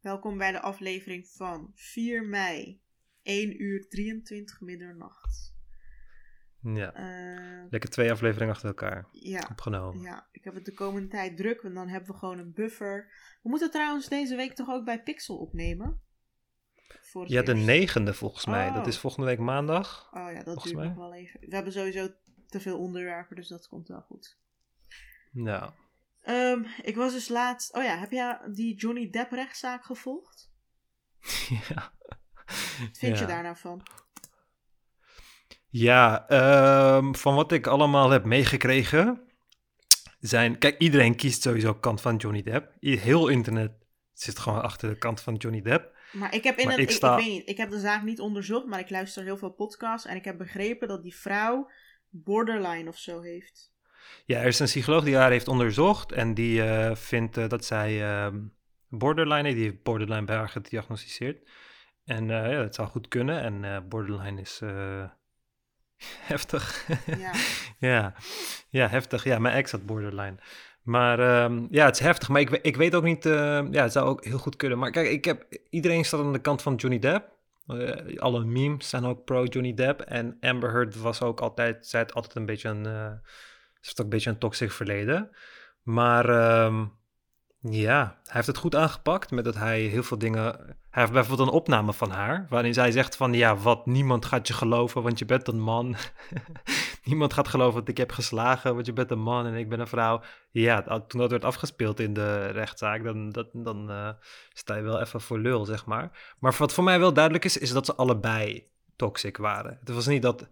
Welkom bij de aflevering van 4 mei, 1 uur 23 middernacht. Ja, Eh, lekker twee afleveringen achter elkaar ja, opgenomen. ja, ik heb het de komende tijd druk, want dan hebben we gewoon een buffer. We moeten trouwens deze week toch ook bij Pixel opnemen? Ja, de eerst. negende volgens mij. Oh. Dat is volgende week maandag. Oh ja, dat duurt mij. nog wel even. We hebben sowieso te veel onderwerpen, dus dat komt wel goed. Nou, Ehm, ik was dus laatst... Oh ja, heb jij die Johnny Depp rechtszaak gevolgd? ja. Wat vind je daar nou van? Ja, ehm, van wat ik allemaal heb meegekregen, zijn... Kijk, iedereen kiest sowieso kant van Johnny Depp. Heel internet zit gewoon achter de kant van Johnny Depp. Maar ik heb in het, ik ik, sta- ik weet niet, ik heb de zaak niet onderzocht, maar ik luister heel veel podcasts en ik heb begrepen dat die vrouw borderline of zo heeft. Ja, er is een psycholoog die haar heeft onderzocht en die eh, vindt eh, dat zij ehm, borderline heeft. Die heeft borderline bij haar gediagnosticeerd. En eh, ja, dat zou goed kunnen. En borderline is heftig. Ja. ja. ja, heftig. Ja, mijn ex had borderline. Maar ehm, ja, het is heftig. Maar ik, ik weet ook niet... eh, ja, het zou ook heel goed kunnen. Maar kijk, ik heb, iedereen staat aan de kant van Johnny Depp. Alle memes zijn ook pro Johnny Depp. En Amber Heard was ook altijd... Zij had altijd een beetje een... heeft ook een beetje een toxic verleden. Maar ehm, ja, hij heeft het goed aangepakt met dat hij heel veel dingen... Hij heeft bijvoorbeeld een opname van haar, waarin zij zegt van... Ja, wat, niemand gaat je geloven, want je bent een man. niemand gaat geloven dat ik heb geslagen, want je bent een man en ik ben een vrouw. Ja, toen dat werd afgespeeld in de rechtszaak, dan, dat, dan eh, sta je wel even voor lul, zeg maar. Maar wat voor mij wel duidelijk is, is dat ze allebei toxic waren. Het was niet dat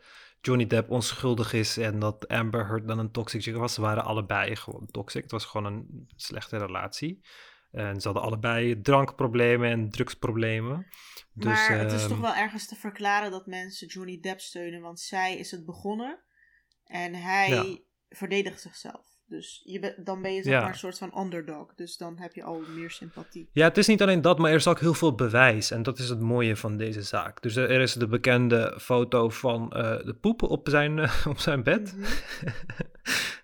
Johnny Depp onschuldig is en dat Amber Heard dan een toxic chick was. Ze waren allebei gewoon toxic. Het was gewoon een slechte relatie. En ze hadden allebei drankproblemen en drugsproblemen. Dus, maar het is ehm, toch wel ergens te verklaren dat mensen Johnny Depp steunen, want zij is het begonnen en hij Ja. verdedigt zichzelf. Dus je dan ben je zeg Ja. maar een soort van underdog, dus dan heb je al meer sympathie. Ja, het is niet alleen dat, maar er is ook heel veel bewijs. En dat is het mooie van deze zaak. Dus er is de bekende foto van eh, de poepen op zijn, eh, op zijn bed. Mhm.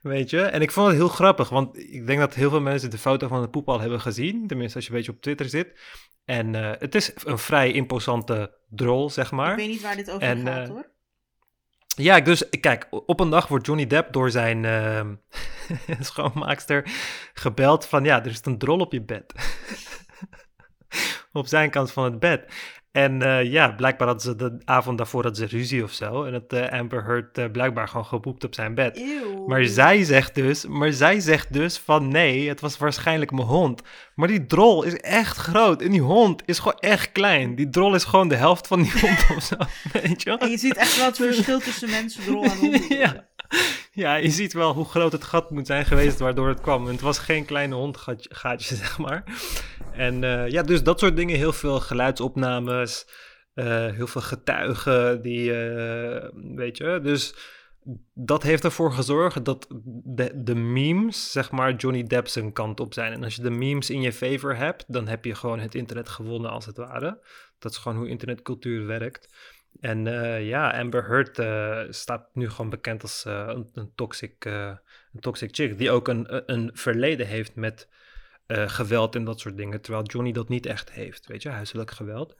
Weet je? En ik vond het heel grappig, want ik denk dat heel veel mensen de foto van de poep al hebben gezien. Tenminste, als je een beetje op Twitter zit. En eh, het is een vrij imposante drol, zeg maar. Ik weet niet waar dit over En, gaat hoor. Ja, dus kijk, op een dag wordt Johnny Depp door zijn ehm, schoonmaakster gebeld van ja, er is een drol op je bed. op zijn kant van het bed. En eh, ja, blijkbaar hadden ze de avond daarvoor hadden ze ruzie of zo. En dat eh, Amber Heard eh, blijkbaar gewoon geboekt op zijn bed. Eeuw. Maar zij zegt dus, maar zij zegt dus van nee, het was waarschijnlijk mijn hond. Maar die drol is echt groot en die hond is gewoon echt klein. Die drol is gewoon de helft van die hond of zo, weet je wel? En je ziet echt wel het verschil tussen mensen, drol en honden. Ja. Ja, je ziet wel hoe groot het gat moet zijn geweest waardoor het kwam. Het was geen kleine hondgaatje, gaatje, zeg maar. En eh, ja, dus dat soort dingen. Heel veel geluidsopnames. eh, heel veel getuigen die, eh, weet je. Dus dat heeft ervoor gezorgd dat de, de memes, zeg maar, Johnny Depp zijn kant op zijn. En als je de memes in je favor hebt, dan heb je gewoon het internet gewonnen, als het ware. Dat is gewoon hoe internetcultuur werkt. En eh, ja, Amber Heard eh, staat nu gewoon bekend als eh, een, een, toxic, een toxic chick. Die ook een, een verleden heeft met geweld en dat soort dingen. Terwijl Johnny dat niet echt heeft, weet je, huiselijk geweld.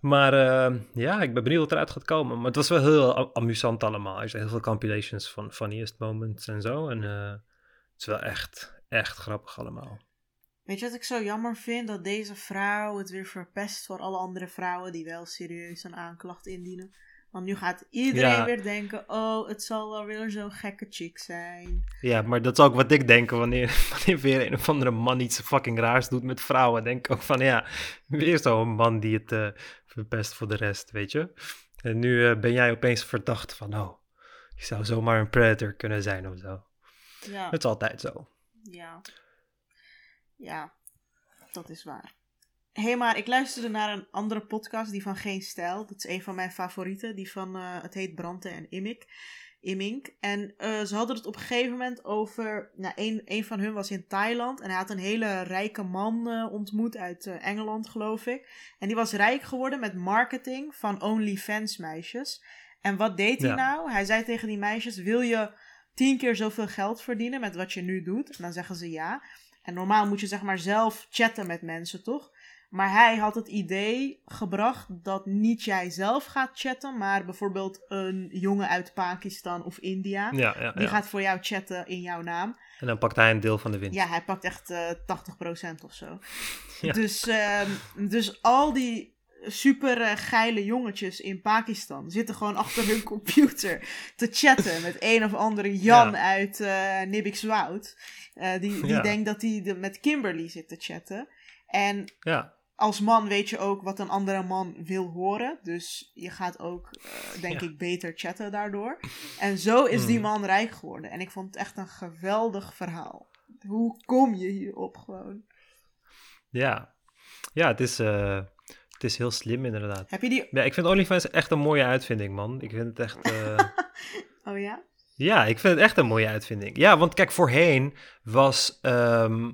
Maar eh, ja, ik ben benieuwd wat eruit gaat komen. Maar het was wel heel amusant allemaal. Er zijn heel veel compilations van funniest moments en zo. En het is wel echt, echt grappig allemaal. Weet je wat ik zo jammer vind? Dat deze vrouw het weer verpest voor alle andere vrouwen die wel serieus een aanklacht indienen. Want nu gaat iedereen Ja. weer denken, oh, het zal wel weer zo'n gekke chick zijn. Ja, maar dat is ook wat ik denk wanneer, wanneer weer een of andere man iets fucking raars doet met vrouwen. Denk ik ook van ja, weer zo'n man die het eh, verpest voor de rest, weet je. En nu eh, ben jij opeens verdacht van, oh, je zou zomaar een predator kunnen zijn of zo. Ja, Het is altijd zo. ja. Ja, dat is waar. Hé, hey, maar ik luisterde naar een andere podcast, die van Geen Stijl. Dat is een van mijn favorieten, die van, eh, het heet Brante en Immik. Immink. En eh, ze hadden het op een gegeven moment over, nou, een, een van hun was in Thailand en hij had een hele rijke man eh, ontmoet uit Engeland, geloof ik. En die was rijk geworden met marketing van OnlyFans meisjes. En wat deed hij Ja. nou? Hij zei tegen die meisjes, wil je tien keer zoveel geld verdienen met wat je nu doet? En dan zeggen ze ja. En normaal moet je zeg maar zelf chatten met mensen, toch? Maar hij had het idee gebracht dat niet jij zelf gaat chatten, maar bijvoorbeeld een jongen uit Pakistan of India. Ja, ja, Die ja. gaat voor jou chatten in jouw naam. En dan pakt hij een deel van de winst. Ja, hij pakt echt eh 80% of zo. Dus, ehm, dus al die super eh, geile jongetjes in Pakistan zitten gewoon achter hun computer te chatten met een of andere Jan Ja. uit. Eh, die die Ja. denkt dat hij de- met Kimberly zit te chatten. En Ja, als man weet je ook wat een andere man wil horen. Dus je gaat ook, denk ik, beter chatten daardoor. En zo is die Mm. man rijk geworden. En ik vond het echt een geweldig verhaal. Hoe kom je hierop gewoon? ja. Ja, het is, het is heel slim inderdaad. Heb je die... Ja, ik vind OnlyFans echt een mooie uitvinding, man. Ik vind het echt... eh, Oh ja? Ja, ik vind het echt een mooie uitvinding. Ja, want kijk, voorheen was. ehm,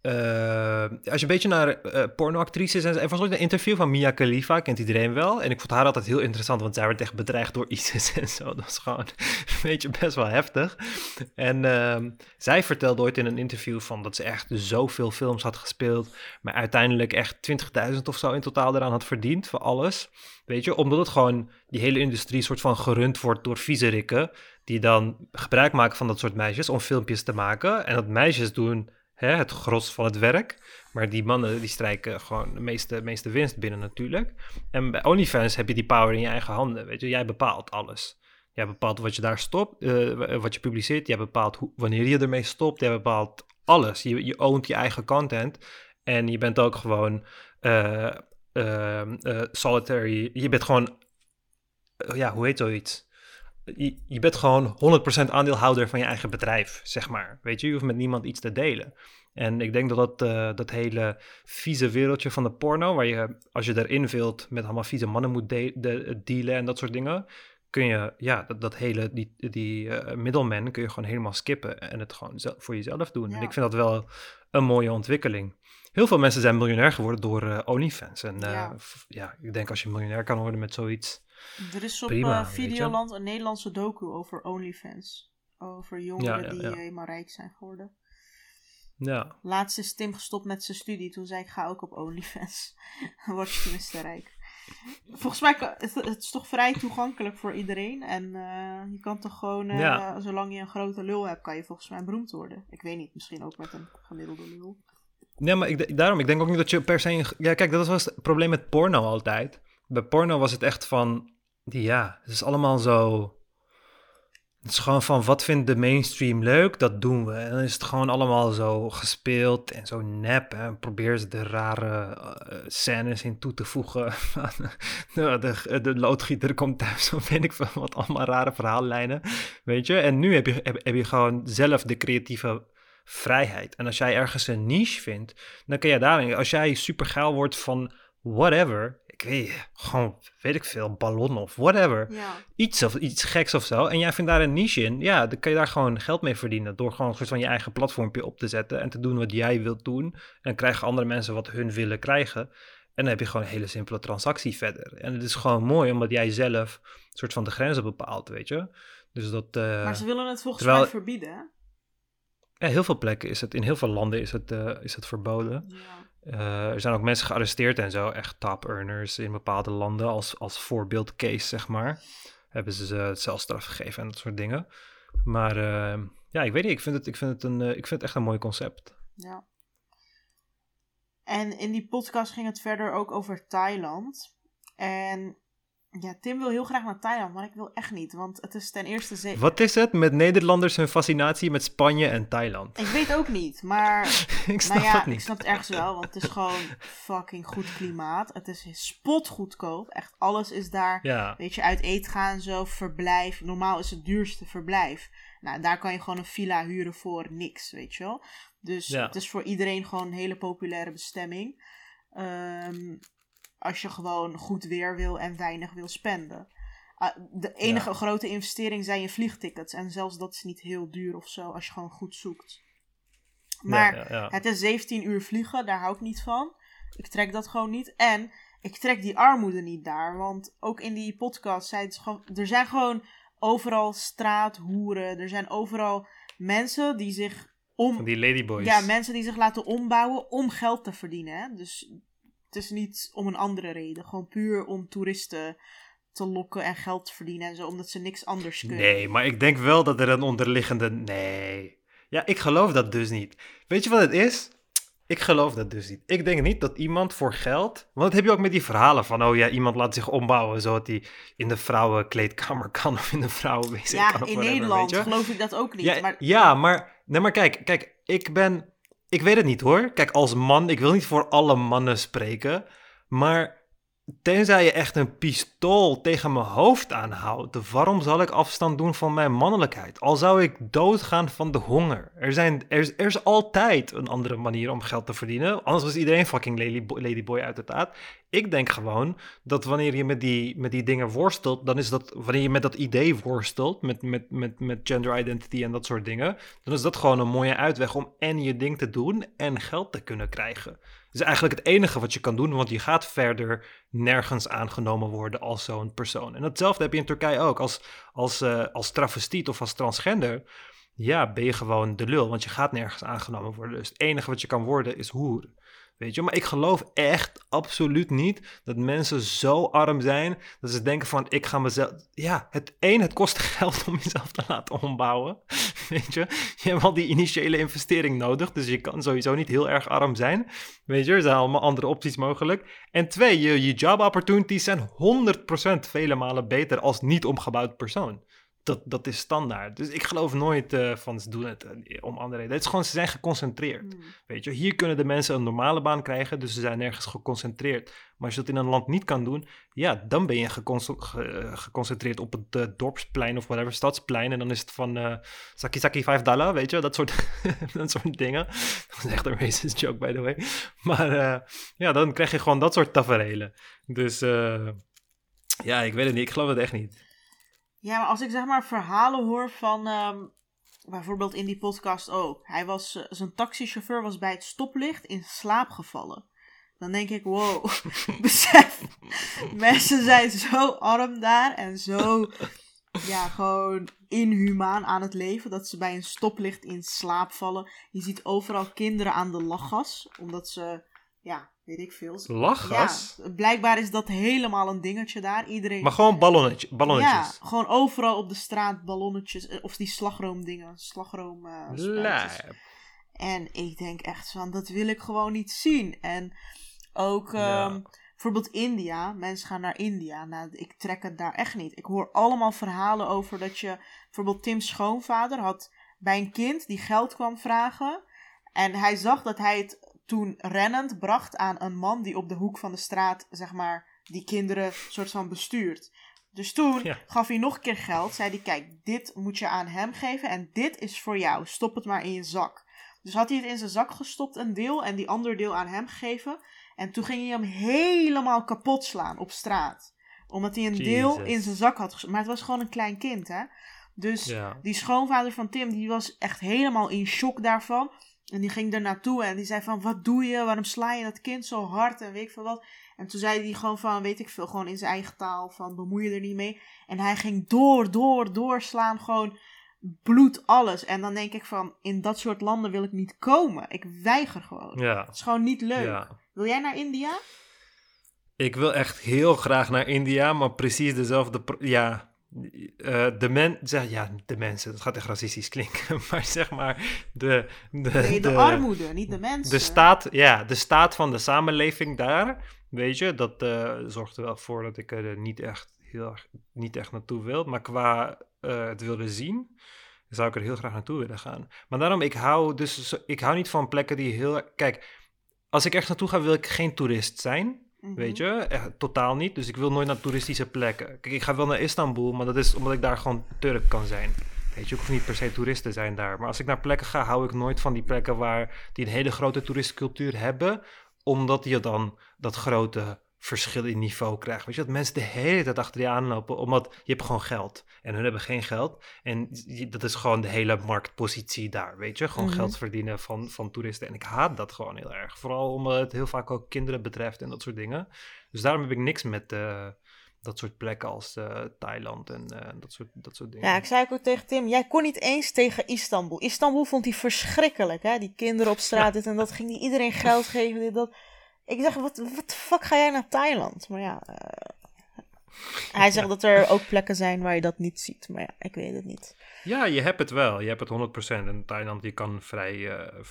eh, als je een beetje naar eh pornoactrices en was ooit een interview van Mia Khalifa, kent iedereen wel. En ik vond haar altijd heel interessant, want zij werd echt bedreigd door ISIS en zo. Dat was gewoon een beetje best wel heftig. En ehm, zij vertelde ooit in een interview van dat ze echt zoveel films had gespeeld, maar uiteindelijk echt 20.000 of zo in totaal eraan had verdiend voor alles. Weet je, omdat het gewoon die hele industrie soort van gerund wordt door viezerikken die dan gebruik maken van dat soort meisjes om filmpjes te maken. En dat meisjes doen het gros van het werk. Maar die mannen die strijken gewoon de meeste, meeste winst binnen natuurlijk. En bij OnlyFans heb je die power in je eigen handen. Weet je, jij bepaalt alles. Jij bepaalt wat je daar stopt, eh, wat je publiceert. Jij bepaalt hoe, wanneer je ermee stopt. Jij bepaalt alles. Je, ownt je eigen content. En je bent ook gewoon eh, solitary. Je bent gewoon, ja, hoe heet zoiets? Je, je bent gewoon 100% aandeelhouder van je eigen bedrijf, zeg maar. Weet je, je hoeft met niemand iets te delen. En ik denk dat dat, eh, dat hele vieze wereldje van de porno, waar je, als je erin wilt, met allemaal vieze mannen moet de- de- dealen en dat soort dingen, kun je, ja, dat, dat hele, die, die middleman kun je gewoon helemaal skippen en het gewoon voor jezelf doen. En ik vind dat wel een mooie ontwikkeling. Heel veel mensen zijn miljonair geworden door eh, OnlyFans. En ja, ik denk als je miljonair kan worden met zoiets, Er is op Prima, eh. Videoland een Nederlandse docu over OnlyFans. Over jongeren Ja, ja, die ja. helemaal rijk zijn geworden. ja, Laatst is Tim gestopt met zijn studie. Toen zei ik, ga ook op OnlyFans. Dan word je tenminste rijk. Volgens mij het, het is toch vrij toegankelijk voor iedereen. En eh, je kan toch gewoon, eh, zolang je een grote lul hebt, kan je volgens mij beroemd worden. Ik weet niet, misschien ook met een gemiddelde lul. Ja, maar ik, daarom, ik denk ook niet dat je per se... Ja, kijk, dat was het probleem met porno altijd. Bij porno was het echt van... Ja, het is allemaal zo... Het is gewoon van, wat vindt de mainstream leuk? Dat doen we. En dan is het gewoon allemaal zo gespeeld en zo nep. Hè? Probeer ze de rare eh, scènes in toe te voegen. de, de, de loodgieter komt thuis, of weet ik veel wat. Allemaal rare verhaallijnen, weet je. En nu heb je, heb, heb je gewoon zelf de creatieve vrijheid. En als jij ergens een niche vindt, dan kun je daarin... Als jij super geil wordt van whatever... Ik weet gewoon, weet ik veel, ballon of whatever Ja, iets of iets geks of zo. En jij vindt daar een niche in. Ja, dan kan je daar gewoon geld mee verdienen. Door gewoon een soort van je eigen platformpje op te zetten. En te doen wat jij wilt doen. En dan krijgen andere mensen wat hun willen krijgen. En dan heb je gewoon een hele simpele transactie verder. En het is gewoon mooi omdat jij zelf een soort van de grenzen bepaalt, weet je. Dus dat. eh, maar ze willen het volgens terwijl- mij verbieden. hè? ja, heel veel plekken is het. In heel veel landen is het, eh, is het verboden. Ja. Eh, er zijn ook mensen gearresteerd en zo, echt top earners in bepaalde landen als, als voorbeeldcase, zeg maar. Hebben ze ze celstraf gegeven en dat soort dingen. Maar eh, ja, ik weet niet, ik vind het, ik vind het, een, eh, ik vind het echt een mooi concept. Ja. En in die podcast ging het verder ook over Thailand. En ja, Tim wil heel graag naar Thailand, maar ik wil echt niet. Want het is ten eerste... Wat is het met Nederlanders hun fascinatie met Spanje en Thailand? Ik weet ook niet, maar... ik snap nou ja, het niet. ik snap het ergens wel, want het is gewoon fucking goed klimaat. Het is spotgoedkoop. Echt, alles is daar... Ja, Weet je, uit eten gaan zo, verblijf. Normaal is het duurste verblijf. Nou, daar kan je gewoon een villa huren voor niks, weet je wel. Dus Ja. het is voor iedereen gewoon een hele populaire bestemming. Ehm, als je gewoon goed weer wil en weinig wil spenden. Ah, de enige Ja. grote investering zijn je vliegtickets. En zelfs dat is niet heel duur of zo, als je gewoon goed zoekt. Maar ja, ja, ja. het is 17 uur vliegen, daar hou ik niet van. Ik trek dat gewoon niet. En ik trek die armoede niet daar. Want ook in die podcast zei ze gewoon... Er zijn gewoon overal straathoeren. Er zijn overal mensen die zich om... Van die ladyboys. Ja, mensen die zich laten ombouwen om geld te verdienen. Hè? Dus het is niet om een andere reden. Gewoon puur om toeristen te lokken en geld te verdienen en zo. Omdat ze niks anders kunnen. Nee, maar ik denk wel dat er een onderliggende... Nee. Ja, ik geloof dat dus niet. Weet je wat het is? Ik geloof dat dus niet. Ik denk niet dat iemand voor geld. Want dat heb je ook met die verhalen van. Oh ja, iemand laat zich ombouwen. Zodat hij in de vrouwenkleedkamer kan. Of in de vrouwenwc Ja, kan. of in whatever, Nederland geloof ik dat ook niet. Ja, maar, ja, maar. Nee, maar kijk, kijk. Ik ben. Ik weet het niet hoor. Kijk, als man. Ik wil niet voor alle mannen spreken. Maar. Tenzij je echt een pistool tegen mijn hoofd aanhoudt, waarom zal ik afstand doen van mijn mannelijkheid? Al zou ik doodgaan van de honger. Er, zijn, er, is, er is altijd een andere manier om geld te verdienen. Anders was iedereen fucking ladyboy, ladyboy uit de taat. Ik denk gewoon dat wanneer je met die, met die dingen worstelt, dan is dat, wanneer je met dat idee worstelt, met, met, met, met gender identity en dat soort dingen, dan is dat gewoon een mooie uitweg om en je ding te doen en geld te kunnen krijgen. Is eigenlijk het enige wat je kan doen, want je gaat verder nergens aangenomen worden als zo'n persoon. En hetzelfde heb je in Turkije ook. Als, als, uh, als travestiet of als transgender, ja, ben je gewoon de lul, want je gaat nergens aangenomen worden. Dus het enige wat je kan worden is hoer. Weet je, maar ik geloof echt absoluut niet dat mensen zo arm zijn dat ze denken van ik ga mezelf. Ja, het één, het kost geld om jezelf te laten ombouwen. Weet je, je hebt al die initiële investering nodig, dus je kan sowieso niet heel erg arm zijn. Weet je, er zijn allemaal andere opties mogelijk. En twee, je, je job opportunities zijn 100% vele malen beter als niet omgebouwd persoon. Dat, dat is standaard. Dus ik geloof nooit uh, van ze doen het uh, om andere redenen. Het is gewoon, ze zijn geconcentreerd. Hmm. Weet je, hier kunnen de mensen een normale baan krijgen, dus ze zijn nergens geconcentreerd. Maar als je dat in een land niet kan doen, ja, dan ben je ge geconcentreerd op het uh, dorpsplein of whatever, stadsplein. En dan is het van Saki Saki 5 dollar, weet je, dat soort, dat soort dingen. Dat is echt een racist joke, by the way. Maar ja, dan krijg je gewoon dat soort tafereelen. Dus ja, ik weet het niet. Ik geloof het echt niet. Ja, maar als ik zeg maar verhalen hoor van, um, bijvoorbeeld in die podcast ook. Hij was, uh, zijn taxichauffeur was bij het stoplicht in slaap gevallen. Dan denk ik, wow, besef, mensen zijn zo arm daar en zo, ja, gewoon inhumaan aan het leven. Dat ze bij een stoplicht in slaap vallen. Je ziet overal kinderen aan de lachgas, omdat ze, ja, weet ik veel. Lachgas? Ja, blijkbaar is dat helemaal een dingetje daar. Iedereen... Maar gewoon ballonnetje, ballonnetjes? Ja, gewoon overal op de straat ballonnetjes. Of die slagroomdingen. Slagroom uh, En ik denk echt van, dat wil ik gewoon niet zien. En ook ja. um, bijvoorbeeld India. Mensen gaan naar India. Nou, ik trek het daar echt niet. Ik hoor allemaal verhalen over dat je... Bijvoorbeeld Tim's schoonvader had bij een kind die geld kwam vragen. En hij zag dat hij het toen rennend bracht aan een man die op de hoek van de straat, zeg maar, die kinderen soort van bestuurt. Dus toen ja. gaf hij nog een keer geld. Zei hij, kijk, dit moet je aan hem geven en dit is voor jou. Stop het maar in je zak. Dus had hij het in zijn zak gestopt, een deel, en die ander deel aan hem gegeven. En toen ging hij hem helemaal kapot slaan op straat. Omdat hij een Jesus. deel in zijn zak had gestopt. Maar het was gewoon een klein kind, hè. Dus ja. die schoonvader van Tim, die was echt helemaal in shock daarvan. En die ging er naartoe en die zei van, wat doe je? Waarom sla je dat kind zo hard? En weet ik veel wat. En toen zei hij gewoon van, weet ik veel, gewoon in zijn eigen taal van, bemoei je er niet mee. En hij ging door, door, doorslaan, gewoon bloed, alles. En dan denk ik van, in dat soort landen wil ik niet komen. Ik weiger gewoon. Ja. Het is gewoon niet leuk. Ja. Wil jij naar India? Ik wil echt heel graag naar India, maar precies dezelfde... Ja, uh, de men, zeg, ja, de mensen, dat gaat echt racistisch klinken, maar zeg maar de... de nee, de, de armoede, niet de mensen. De staat, ja, de staat van de samenleving daar, weet je, dat uh, zorgt er wel voor dat ik er niet echt, heel erg, niet echt naartoe wil, maar qua uh, het willen zien, zou ik er heel graag naartoe willen gaan. Maar daarom, ik hou dus, ik hou niet van plekken die heel, kijk, als ik echt naartoe ga, wil ik geen toerist zijn, Mhm. Weet je, echt, totaal niet. Dus ik wil nooit naar toeristische plekken. Kijk, ik ga wel naar Istanbul, maar dat is omdat ik daar gewoon Turk kan zijn. Weet je, ik hoef niet per se toerist te zijn daar. Maar als ik naar plekken ga, hou ik nooit van die plekken waar die een hele grote toeristencultuur hebben. Omdat je dan dat grote verschil in niveau krijgt. Weet je, dat mensen de hele tijd achter je aanlopen, omdat je hebt gewoon geld. En hun hebben geen geld. En dat is gewoon de hele marktpositie daar, weet je. Gewoon Mhm. geld verdienen van, van toeristen. En ik haat dat gewoon heel erg. Vooral omdat het heel vaak ook kinderen betreft en dat soort dingen. Dus daarom heb ik niks met, eh, dat soort plekken als eh, Thailand en eh, dat, soort, dat soort dingen. Ja, ik zei ook tegen Tim, jij kon niet eens tegen Istanbul. Istanbul vond hij verschrikkelijk, hè? Die kinderen op straat, dit en dat, ging die iedereen geld geven, dit, dat. Ik zeg, wat, wat de fuck ga jij naar Thailand? Maar ja, eh, hij zegt dat er ook plekken zijn waar je dat niet ziet. Maar ja, ik weet het niet. Ja, je hebt het wel. Je hebt het 100%. En Thailand, je kan vrij, uh,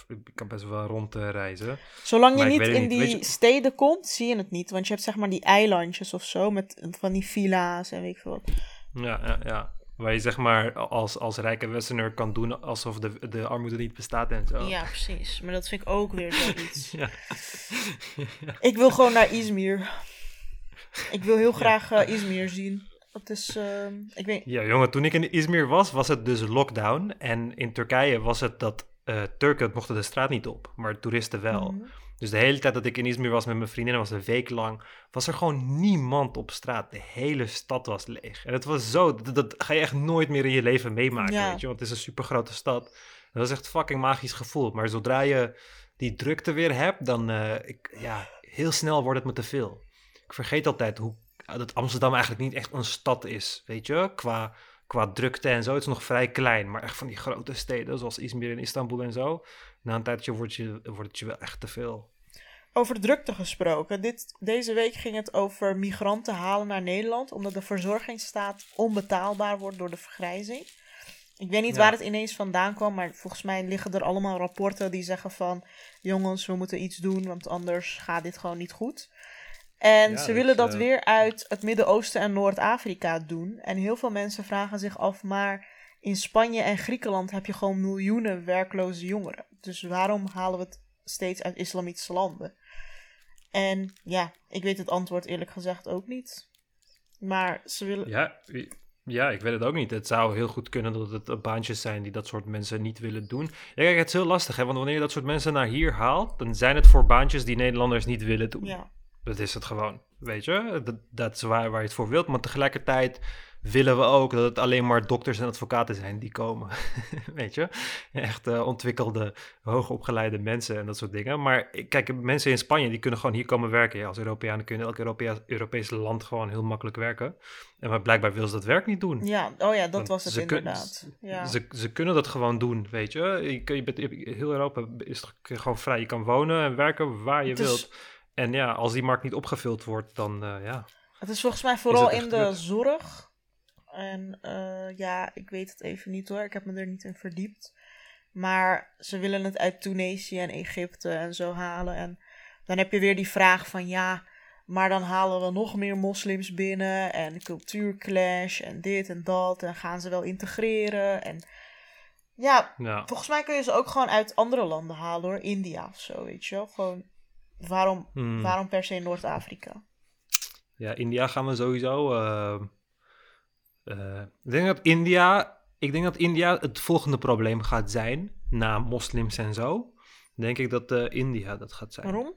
je kan best wel rondreizen. Zolang je niet in die steden komt, zie je het niet. Want je hebt zeg maar die eilandjes of zo, met van die villa's en weet ik veel wat. Ja, ja, ja. Waar je zeg maar als, als rijke westerner kan doen alsof de, de armoede niet bestaat en zo. Ja, precies. Maar dat vind ik ook weer zoiets. ja. Ik wil gewoon naar Izmir. Ik wil heel graag uh, Izmir zien. Dat is, uh, ik weet... Ja, jongen, toen ik in Izmir was, was het dus lockdown. En in Turkije was het dat uh, Turken mochten de straat niet op, maar toeristen wel. Mhm. Dus de hele tijd dat ik in Izmir was met mijn vriendin, was een week lang, was er gewoon niemand op straat. De hele stad was leeg. En het was zo, dat, ga je echt nooit meer in je leven meemaken, weet je. Want het is een super grote stad. Dat was echt een fucking magisch gevoel. Maar zodra je die drukte weer hebt, dan, uh, ik, ja, heel snel wordt het me te veel. Ik vergeet altijd hoe dat Amsterdam eigenlijk niet echt een stad is, weet je, qua, qua drukte en zo. Het is nog vrij klein, maar echt van die grote steden, zoals Izmir en Istanbul en zo. Na een tijdje wordt, je, wordt het je wel echt te veel. Over drukte gesproken. Dit, deze week ging het over migranten halen naar Nederland, omdat de verzorgingsstaat onbetaalbaar wordt door de vergrijzing. Ik weet niet waar het ineens vandaan kwam, maar volgens mij liggen er allemaal rapporten die zeggen van... jongens, we moeten iets doen, want anders gaat dit gewoon niet goed. En ze willen dat, eh, weer uit het Midden-Oosten en Noord-Afrika doen. En heel veel mensen vragen zich af, maar in Spanje en Griekenland heb je gewoon miljoenen werkloze jongeren. Dus waarom halen we het steeds uit islamitische landen? En ja, ik weet het antwoord eerlijk gezegd ook niet. Maar ze willen. Ja, ja, ik weet het ook niet. Het zou heel goed kunnen dat het baantjes zijn die dat soort mensen niet willen doen. Ja, kijk, het is heel lastig, hè? Want wanneer je dat soort mensen naar hier haalt, dan zijn het voor baantjes die Nederlanders niet willen doen. Ja. Dat is het gewoon, weet je. Dat, dat is waar, waar je het voor wilt. Maar tegelijkertijd willen we ook dat het alleen maar dokters en advocaten zijn die komen. weet je? Echt uh, ontwikkelde, hoogopgeleide mensen en dat soort dingen. Maar kijk, mensen in Spanje die kunnen gewoon hier komen werken. Ja, als Europeanen kunnen elk Europea Europese land gewoon heel makkelijk werken. En maar blijkbaar wil ze dat werk niet doen. Ja, oh ja, dat was het inderdaad. ja. ze, ze kunnen dat gewoon doen, weet je. je, je bent, heel Europa is gewoon vrij. Je kan wonen en werken waar je wilt. En ja, als die markt niet opgevuld wordt, dan uh, ja. Het is volgens mij vooral in de zorg. En uh, ja, ik weet het even niet hoor. Ik heb me er niet in verdiept. Maar ze willen het uit Tunesië en Egypte en zo halen. En dan heb je weer die vraag van ja, maar dan halen we nog meer moslims binnen. En cultuurclash en dit en dat. En gaan ze wel integreren. En ja, ja, volgens mij kun je ze ook gewoon uit andere landen halen hoor. India of zo, weet je wel. Gewoon Waarom, hmm. waarom per se Noord-Afrika? Ja, India gaan we sowieso. Uh, uh, ik denk dat India. Ik denk dat India het volgende probleem gaat zijn. Na moslims en zo. Denk ik dat uh, India dat gaat zijn. Waarom?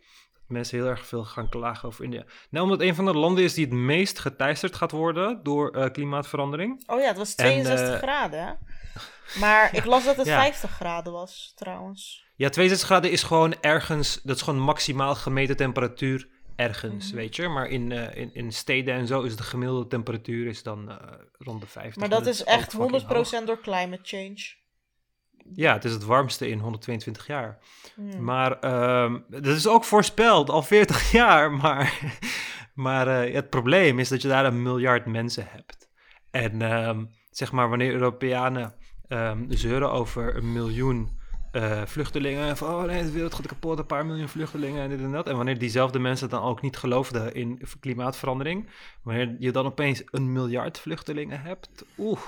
Mensen heel erg veel gaan klagen over India. Nou, omdat een van de landen is die het meest geteisterd gaat worden door klimaatverandering. Oh ja, het was 62 graden. Hè? Maar ik las dat het 50 graden was, trouwens. Ja, 62 graden is gewoon ergens, dat is gewoon maximaal gemeten temperatuur ergens, mhm. weet je. Maar in, uh, in, in steden en zo is de gemiddelde temperatuur is dan rond de 50. Maar dat is echt 100% door climate change. Ja, het is het warmste in 122 jaar. Hmm. Maar um, dat is ook voorspeld, al 40 jaar. Maar, maar uh, het probleem is dat je daar een miljard mensen hebt. En um, zeg maar, wanneer Europeanen um, zeuren over een miljoen uh, vluchtelingen. Van, oh nee, de wereld gaat kapot, een paar miljoen vluchtelingen en dit en dat. En wanneer diezelfde mensen dan ook niet geloofden in klimaatverandering, wanneer je dan opeens een miljard vluchtelingen hebt, oeh,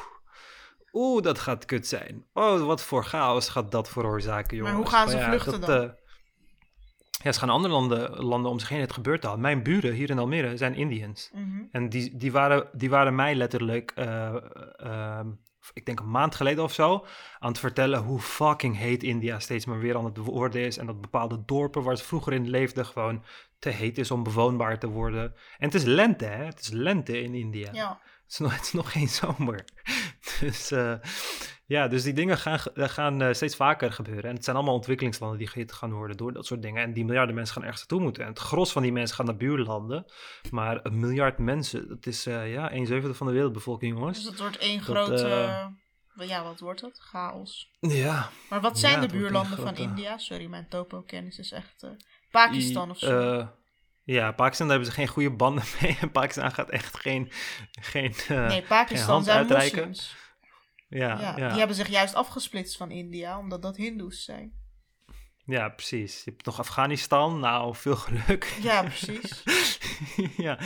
oeh, dat gaat kut zijn. Oh, wat voor chaos gaat dat veroorzaken, jongens. Maar hoe gaan ze vluchten dan? Uh, ja, ze gaan andere landen, landen om zich heen. Het gebeurt al. Mijn buren hier in Almere zijn Indiërs. Mhm. En die, die, waren, die waren mij letterlijk uh, ik denk een maand geleden of zo, aan het vertellen hoe fucking heet India steeds maar weer aan het worden is. En dat bepaalde dorpen waar het vroeger in leefde gewoon te heet is om bewoonbaar te worden. En het is lente, hè? Het is lente in India. Ja. Het is nog, het is nog geen zomer. dus uh, Ja, dus die dingen gaan, eh, gaan eh, steeds vaker gebeuren. En het zijn allemaal ontwikkelingslanden die gehit gaan worden door dat soort dingen. En die miljarden mensen gaan ergens naartoe moeten. En het gros van die mensen gaan naar buurlanden. Maar een miljard mensen, dat is eh, ja, een zevende van de wereldbevolking, Dus jongens. het wordt één Dat, grote... eh, Ja, wat wordt het? Chaos. Ja. Maar wat zijn Ja, de buurlanden van India? Sorry, mijn topo-kennis is echt... eh, Pakistan of zo. Ja, Pakistan, daar hebben ze geen goede banden mee. En Pakistan gaat echt geen... geen eh, nee, Pakistan hand zijn uitreiken. moslims. ja, Ja, ja, Die hebben zich juist afgesplitst van India, omdat dat hindoes zijn. ja, precies. Je hebt nog Afghanistan. Nou, veel geluk. Ja, precies. ja.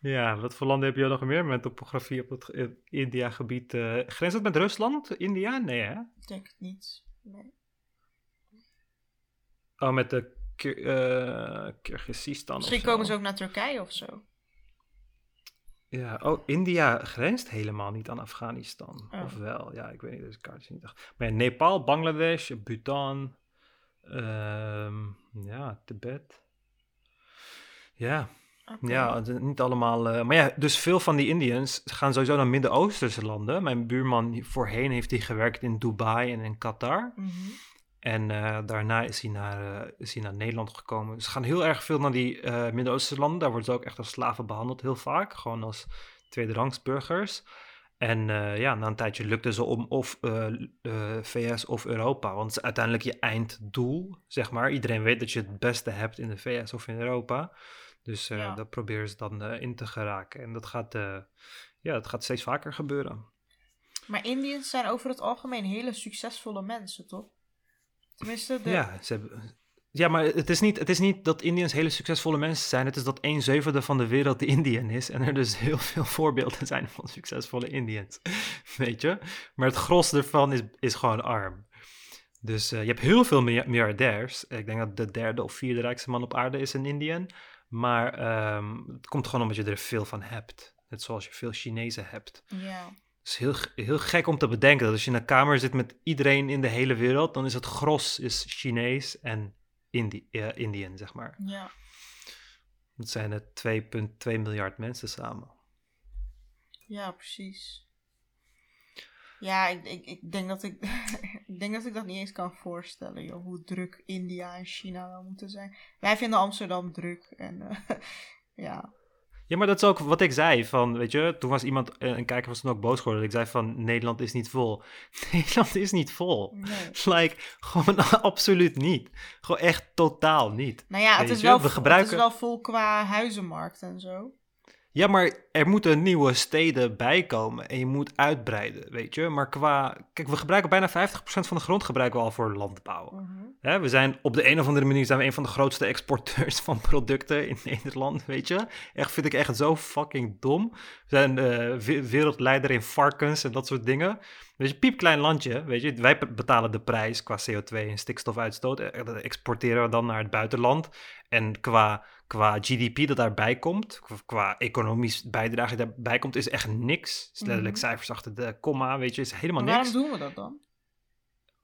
ja, wat voor landen heb je nog meer met topografie op het eh, India-gebied? eh grenst het met Rusland, India? Nee, hè? Ik denk het niet. Nee. Oh, met de Kyrgyzstan of Misschien komen ze ook naar Turkije of zo. Ja, oh, India grenst helemaal niet aan Afghanistan. Oh. Of wel? Ja, ik weet niet, deze kaart is niet echt. Maar ja, Nepal, Bangladesh, Bhutan, ehm, ja, Tibet. Ja, ja, niet allemaal. eh, maar ja, dus veel van die Indiërs gaan sowieso naar Midden-Oosterse landen. Mijn buurman voorheen heeft hij gewerkt in Dubai en in Qatar. Mhm. En eh, daarna is hij, naar, eh, is hij naar Nederland gekomen. Ze gaan heel erg veel naar die eh Midden-Oosterse landen. Daar worden ze ook echt als slaven behandeld, heel vaak. Gewoon als tweederangs burgers. En ja, na een tijdje lukte ze om of VS of Europa. Want het is uiteindelijk je einddoel, zeg maar. Iedereen weet dat je het beste hebt in de VS of in Europa. Dus Ja. dat proberen ze dan in te geraken. En dat gaat, ja, dat gaat steeds vaker gebeuren. Maar Indiërs zijn over het algemeen hele succesvolle mensen, toch? Tenminste, de... Ja, ze hebben, ja, maar het is, niet, het is niet dat Indiërs hele succesvolle mensen zijn. Het is dat een zevende van de wereld de Indiën is. En er dus heel veel voorbeelden zijn van succesvolle Indiërs. Weet je? Maar het gros ervan is, is gewoon arm. Dus eh, je hebt heel veel milja- miljardairs. Ik denk dat de derde of vierde rijkste man op aarde is een Indiër. Maar ehm, het komt gewoon omdat je er veel van hebt. Net zoals je veel Chinezen hebt. ja. Is heel, heel gek om te bedenken dat als je in een kamer zit met iedereen in de hele wereld, dan is het gros is Chinees en Indi Indiën, zeg maar. ja. Dat zijn er 2,2 miljard mensen samen. Ja, precies. Ja, ik, ik, ik, denk dat ik, ik denk dat ik dat niet eens kan voorstellen, joh, hoe druk India en China wel moeten zijn. Wij vinden Amsterdam druk en eh, ja. Ja, maar dat is ook wat ik zei. Van, weet je, toen was iemand, eh, een kijker was toen ook boos geworden. dat Ik zei van, Nederland is niet vol. Nederland is niet vol. Nee. Like, gewoon absoluut niet. Gewoon echt totaal niet. Nou ja, het is, wel, we gebruiken- het is wel vol qua huizenmarkt en zo. Ja, maar er moeten nieuwe steden bijkomen en je moet uitbreiden, weet je. Maar qua... Kijk, we gebruiken bijna 50% van de grond gebruiken we al voor landbouw. Mhm. We zijn op de een of andere manier zijn we een van de grootste exporteurs van producten in Nederland, weet je. Echt vind ik echt zo fucking dom. We zijn we- wereldleider in varkens en dat soort dingen. Weet je, piepklein landje, weet je. Wij be- betalen de prijs qua CO2 en stikstofuitstoot. Eh, Dat exporteren we dan naar het buitenland. En qua, qua GDP dat daarbij komt, qua- economisch bijdrage die daarbij komt, is echt niks. Is letterlijk Mhm. cijfers achter de komma, weet je, is helemaal Maar niks. waarom doen we dat dan?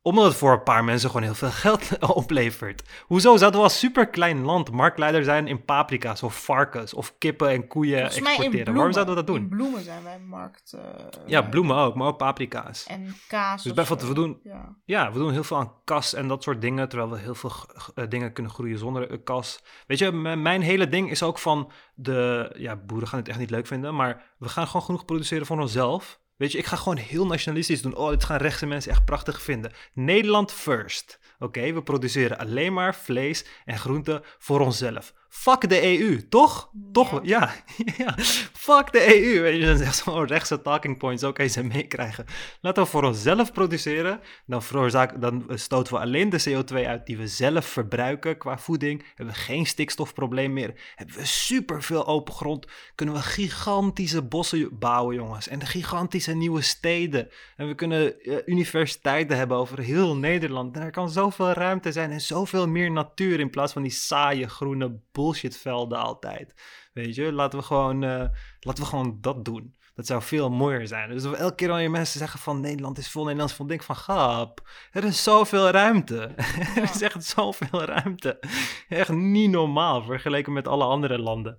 Omdat het voor een paar mensen gewoon heel veel geld oplevert. Hoezo zouden we als superklein land marktleider zijn in paprika's of varkens of kippen en koeien in exporteren? bloemen. Waarom zouden we dat In doen? bloemen zijn wij markt. eh, Ja, bloemen ook, maar ook paprika's. En kaas. Dus bijvoorbeeld, we doen- Ja. Ja, we doen heel veel aan kas en dat soort dingen, terwijl we heel veel eh, dingen kunnen groeien zonder een kas. Weet je, mijn hele ding is ook van de, ja, boeren gaan het echt niet leuk vinden, maar we gaan gewoon genoeg produceren voor onszelf. Weet je, ik ga gewoon heel nationalistisch doen. Oh, dit gaan rechtse mensen echt prachtig vinden. Nederland first. Oké, we produceren alleen maar vlees en groenten voor onszelf. Fuck de EU, toch? Toch? Ja. ja. Fuck de EU. Weet je, dat is echt zo'n rechtse talking points. Ook eens meekrijgen. Laten we voor onszelf produceren. Dan, veroorzaak, dan stoten we alleen de CO2 uit die we zelf verbruiken qua voeding. Hebben we geen stikstofprobleem meer. Hebben we superveel open grond. Kunnen we gigantische bossen bouwen, jongens. En gigantische nieuwe steden. En we kunnen eh, universiteiten hebben over heel Nederland. En er kan zoveel ruimte zijn en zoveel meer natuur in plaats van die saaie groene bullshitvelden altijd. Weet je, laten we gewoon, eh, laten we gewoon dat doen. Dat zou veel mooier zijn. Dus elke keer wanneer mensen zeggen van Nederland is vol, Nederland is vol, denk ik van grap. Er is zoveel ruimte. er is echt zoveel ruimte. Echt niet normaal vergeleken met alle andere landen.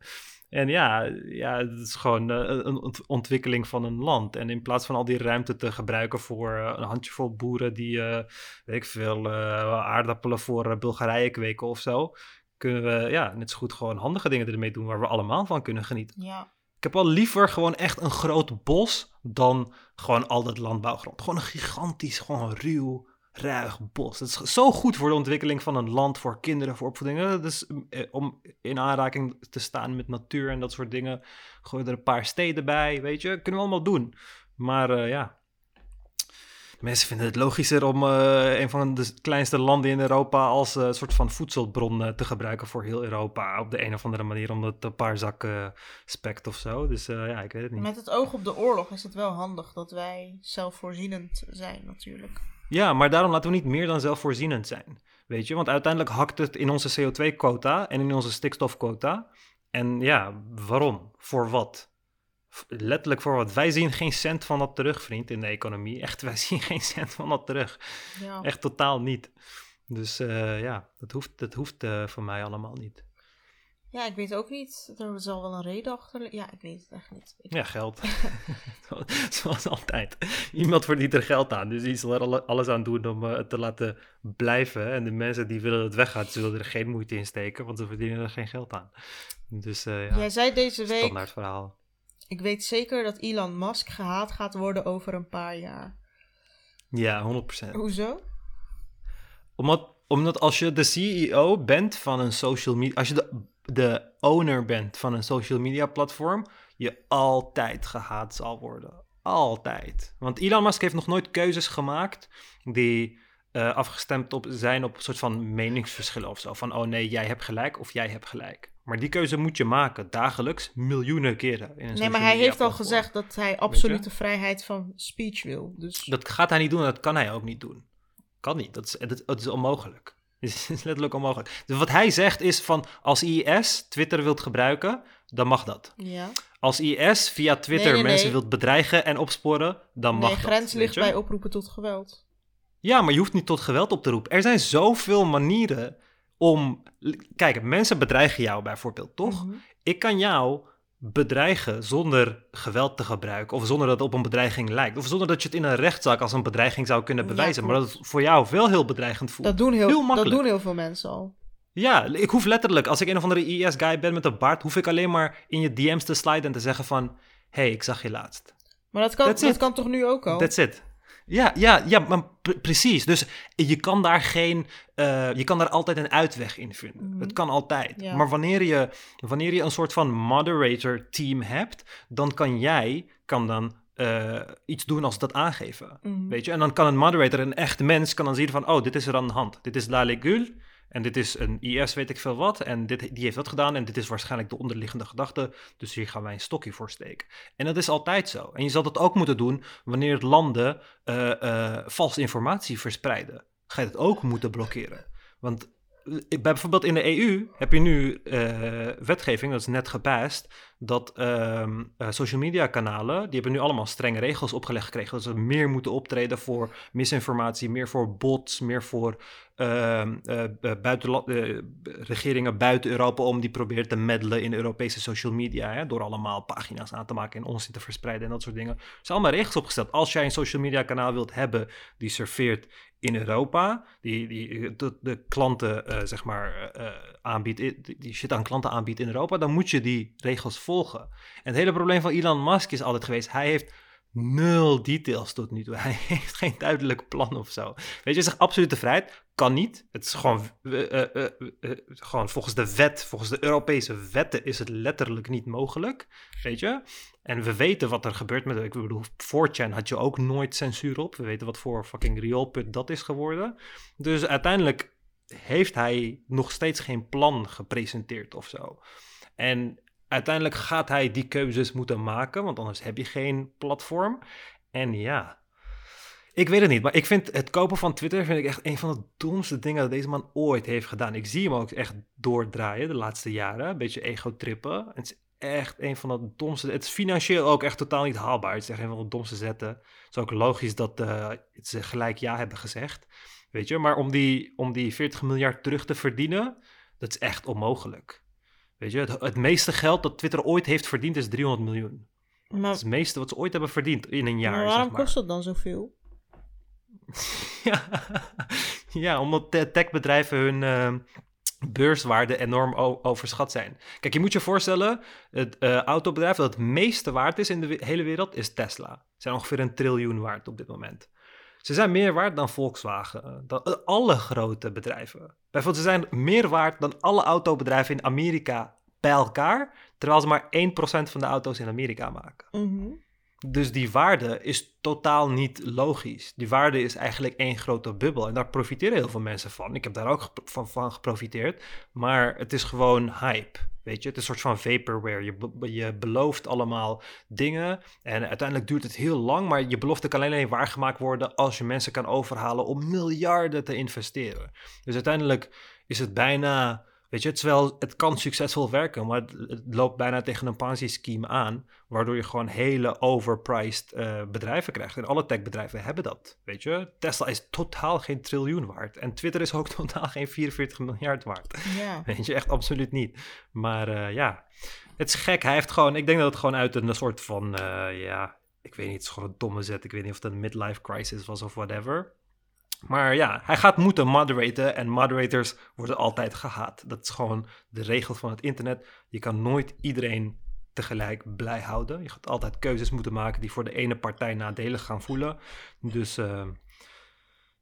En ja, ja het is gewoon uh, een ontwikkeling van een land. En in plaats van al die ruimte te gebruiken voor uh, een handjevol boeren die, uh, weet ik veel, aardappelen voor Bulgarije kweken of zo, kunnen we ja, net zo goed gewoon handige dingen ermee doen waar we allemaal van kunnen genieten. Ja. Ik heb al liever gewoon echt een groot bos dan gewoon al dat landbouwgrond. Gewoon een gigantisch, gewoon ruw, ruig bos. Dat is zo goed voor de ontwikkeling van een land, voor kinderen, voor opvoeding. Dus om in aanraking te staan met natuur en dat soort dingen. Gooi er een paar steden bij, weet je. Kunnen we allemaal doen. Maar uh, ja, Mensen vinden het logischer om uh, een van de kleinste landen in Europa als uh, soort van voedselbron uh, te gebruiken voor heel Europa. Op de een of andere manier, omdat een paar zakken spekt of zo. Dus ja, ik weet het niet. Met het oog op de oorlog is het wel handig dat wij zelfvoorzienend zijn, natuurlijk. Ja, maar daarom laten we niet meer dan zelfvoorzienend zijn. Weet je, want uiteindelijk hakt het in onze CO2-quota en in onze stikstofquota. En ja, waarom? Voor wat? Letterlijk voor wat. Wij zien geen cent van dat terug, vriend, in de economie. Echt, wij zien geen cent van dat terug. Ja. Echt totaal niet. Dus uh, ja, dat hoeft, dat hoeft uh, voor mij allemaal niet. Ja, ik weet ook niet. Er zal wel een reden achter. Ja, ik weet het echt niet. Ja, geld. Zoals altijd. Iemand verdient er geld aan. Dus die zal er alles aan doen om het te laten blijven. En de mensen die willen dat het weggaat, zullen er geen moeite in steken, want ze verdienen er geen geld aan. Dus ja. Jij zei deze week. Standaard verhaal. Ik weet zeker dat Elon Musk gehaat gaat worden over een paar jaar. Ja, 100%. Hoezo? Omdat, omdat als je de CEO bent van een social media... Als je de, de owner bent van een social media platform... je altijd gehaat zal worden. Altijd. Want Elon Musk heeft nog nooit keuzes gemaakt... die uh, afgestemd op zijn op een soort van meningsverschillen of zo. Van, oh nee, jij hebt gelijk of jij hebt gelijk. Maar die keuze moet je maken, dagelijks, miljoenen keren. In een nee, maar hij heeft al gezegd dat hij absolute vrijheid van speech wil. Dus... Dat gaat hij niet doen en dat kan hij ook niet doen. Kan niet, dat is, dat, is onmogelijk. Het is letterlijk onmogelijk. Dus wat hij zegt is van, als IS Twitter wilt gebruiken, dan mag dat. Ja. Als IS via Twitter mensen wilt bedreigen en opsporen, dan mag dat. De grens ligt bij oproepen tot geweld. Ja, maar je hoeft niet tot geweld op te roepen. Er zijn zoveel manieren om. Kijk, mensen bedreigen jou bijvoorbeeld, toch? Mhm. Ik kan jou bedreigen zonder geweld te gebruiken. Of zonder dat het op een bedreiging lijkt. Of zonder dat je het in een rechtszaak als een bedreiging zou kunnen bewijzen. maar dat het voor jou wel heel bedreigend voelt. Dat doen heel, heel dat doen heel veel mensen al. Ja, ik hoef letterlijk, als ik een of andere IS-guy ben met een baard, hoef ik alleen maar in je DM's te sliden en te zeggen van, hey, ik zag je laatst. Maar dat kan, dat kan toch nu ook al? That's it. Ja, ja, ja maar precies. Dus je kan daar geen, uh, je kan daar altijd een uitweg in vinden. Mhm. Het kan altijd. Maar wanneer je, wanneer je een soort van moderator team hebt, dan kan jij, kan dan uh, iets doen als dat aangeven. Mm Weet je? En dan kan een moderator, een echte mens, kan dan zien van, oh, dit is er aan de hand. Dit is La Legule. En dit is een IS, weet ik veel wat. En dit, die heeft dat gedaan. En dit is waarschijnlijk de onderliggende gedachte. Dus hier gaan wij een stokje voor steken. En dat is altijd zo. En je zal dat ook moeten doen wanneer landen uh, valse informatie verspreiden. Ga je dat ook moeten blokkeren. Want bij bijvoorbeeld in de EU heb je nu wetgeving, dat is net gepast, dat uh, social media kanalen, die hebben nu allemaal strenge regels opgelegd gekregen. Dat ze meer moeten optreden voor misinformatie, meer voor bots, meer voor buitenland, regeringen buiten Europa om die proberen te meddelen in Europese social media. Hè, door allemaal pagina's aan te maken en onzin te verspreiden en dat soort dingen. Er zijn allemaal regels opgesteld. Als jij een social media kanaal wilt hebben die serveert in Europa, die, die de, de klanten, zeg maar, aanbiedt, die shit aan klanten aanbiedt in Europa, dan moet je die regels volgen. En het hele probleem van Elon Musk is altijd geweest, hij heeft nul details tot nu toe. Hij heeft geen duidelijk plan of zo. Weet je, zegt absolute vrijheid kan niet. Het is gewoon, uh, uh, gewoon volgens de wet, volgens de Europese wetten is het letterlijk niet mogelijk. Weet je? En we weten wat er gebeurt met, ik bedoel, 4chan had je ook nooit censuur op. We weten wat voor fucking rioolput dat is geworden. Dus uiteindelijk heeft hij nog steeds geen plan gepresenteerd of zo. En uiteindelijk gaat hij die keuzes moeten maken, want anders heb je geen platform. En ja, ik weet het niet, maar ik vind het kopen van Twitter vind ik echt een van de domste dingen dat deze man ooit heeft gedaan. Ik zie hem ook echt doordraaien de laatste jaren, een beetje ego-trippen. Het is echt een van de domste. Het is financieel ook echt totaal niet haalbaar. Het is echt een van de domste zetten. Het is ook logisch dat uh, ze gelijk ja hebben gezegd. Weet je, maar om die, om die 40 miljard terug te verdienen, dat is echt onmogelijk. Weet je, het, het meeste geld dat Twitter ooit heeft verdiend is 300 miljoen. Maar, Dat is het meeste wat ze ooit hebben verdiend in een jaar. maar waarom zeg maar. kost dat dan zoveel? Ja, ja omdat te- techbedrijven hun eh, beurswaarde enorm overschat zijn. Kijk, je moet je voorstellen, het eh, autobedrijf dat het meeste waard is in de hele wereld is Tesla. Ze zijn ongeveer een triljoen waard op dit moment. Ze zijn meer waard dan Volkswagen, eh, dan eh, alle grote bedrijven. Bijvoorbeeld, ze zijn meer waard dan alle autobedrijven in Amerika bij elkaar, terwijl ze maar 1% van de auto's in Amerika maken. Mhm. Dus die waarde is totaal niet logisch. Die waarde is eigenlijk één grote bubbel. En daar profiteren heel veel mensen van. Ik heb daar ook van, van geprofiteerd. Maar het is gewoon hype. Weet je, het is een soort van vaporware. Je, je belooft allemaal dingen. En uiteindelijk duurt het heel lang. Maar je belofte kan alleen waargemaakt worden als je mensen kan overhalen om miljarden te investeren. Dus uiteindelijk is het bijna. Weet je, wel, het kan succesvol werken, maar het, het loopt bijna tegen een Ponzi-scheme aan. Waardoor je gewoon hele overpriced eh, bedrijven krijgt. En alle techbedrijven hebben dat. Weet je, Tesla is totaal geen triljoen waard. En Twitter is ook totaal geen 44 miljard waard. Ja. Weet je, echt absoluut niet. Maar eh, ja, het is gek. Hij heeft gewoon, ik denk dat het gewoon uit een soort van, eh, ja, ik weet niet, het is gewoon een domme zet. Ik weet niet of het een midlife crisis was of whatever. Maar ja, hij gaat moeten moderaten en moderators worden altijd gehaat. Dat is gewoon de regel van het internet. Je kan nooit iedereen tegelijk blij houden. Je gaat altijd keuzes moeten maken die voor de ene partij nadelig gaan voelen. Dus eh,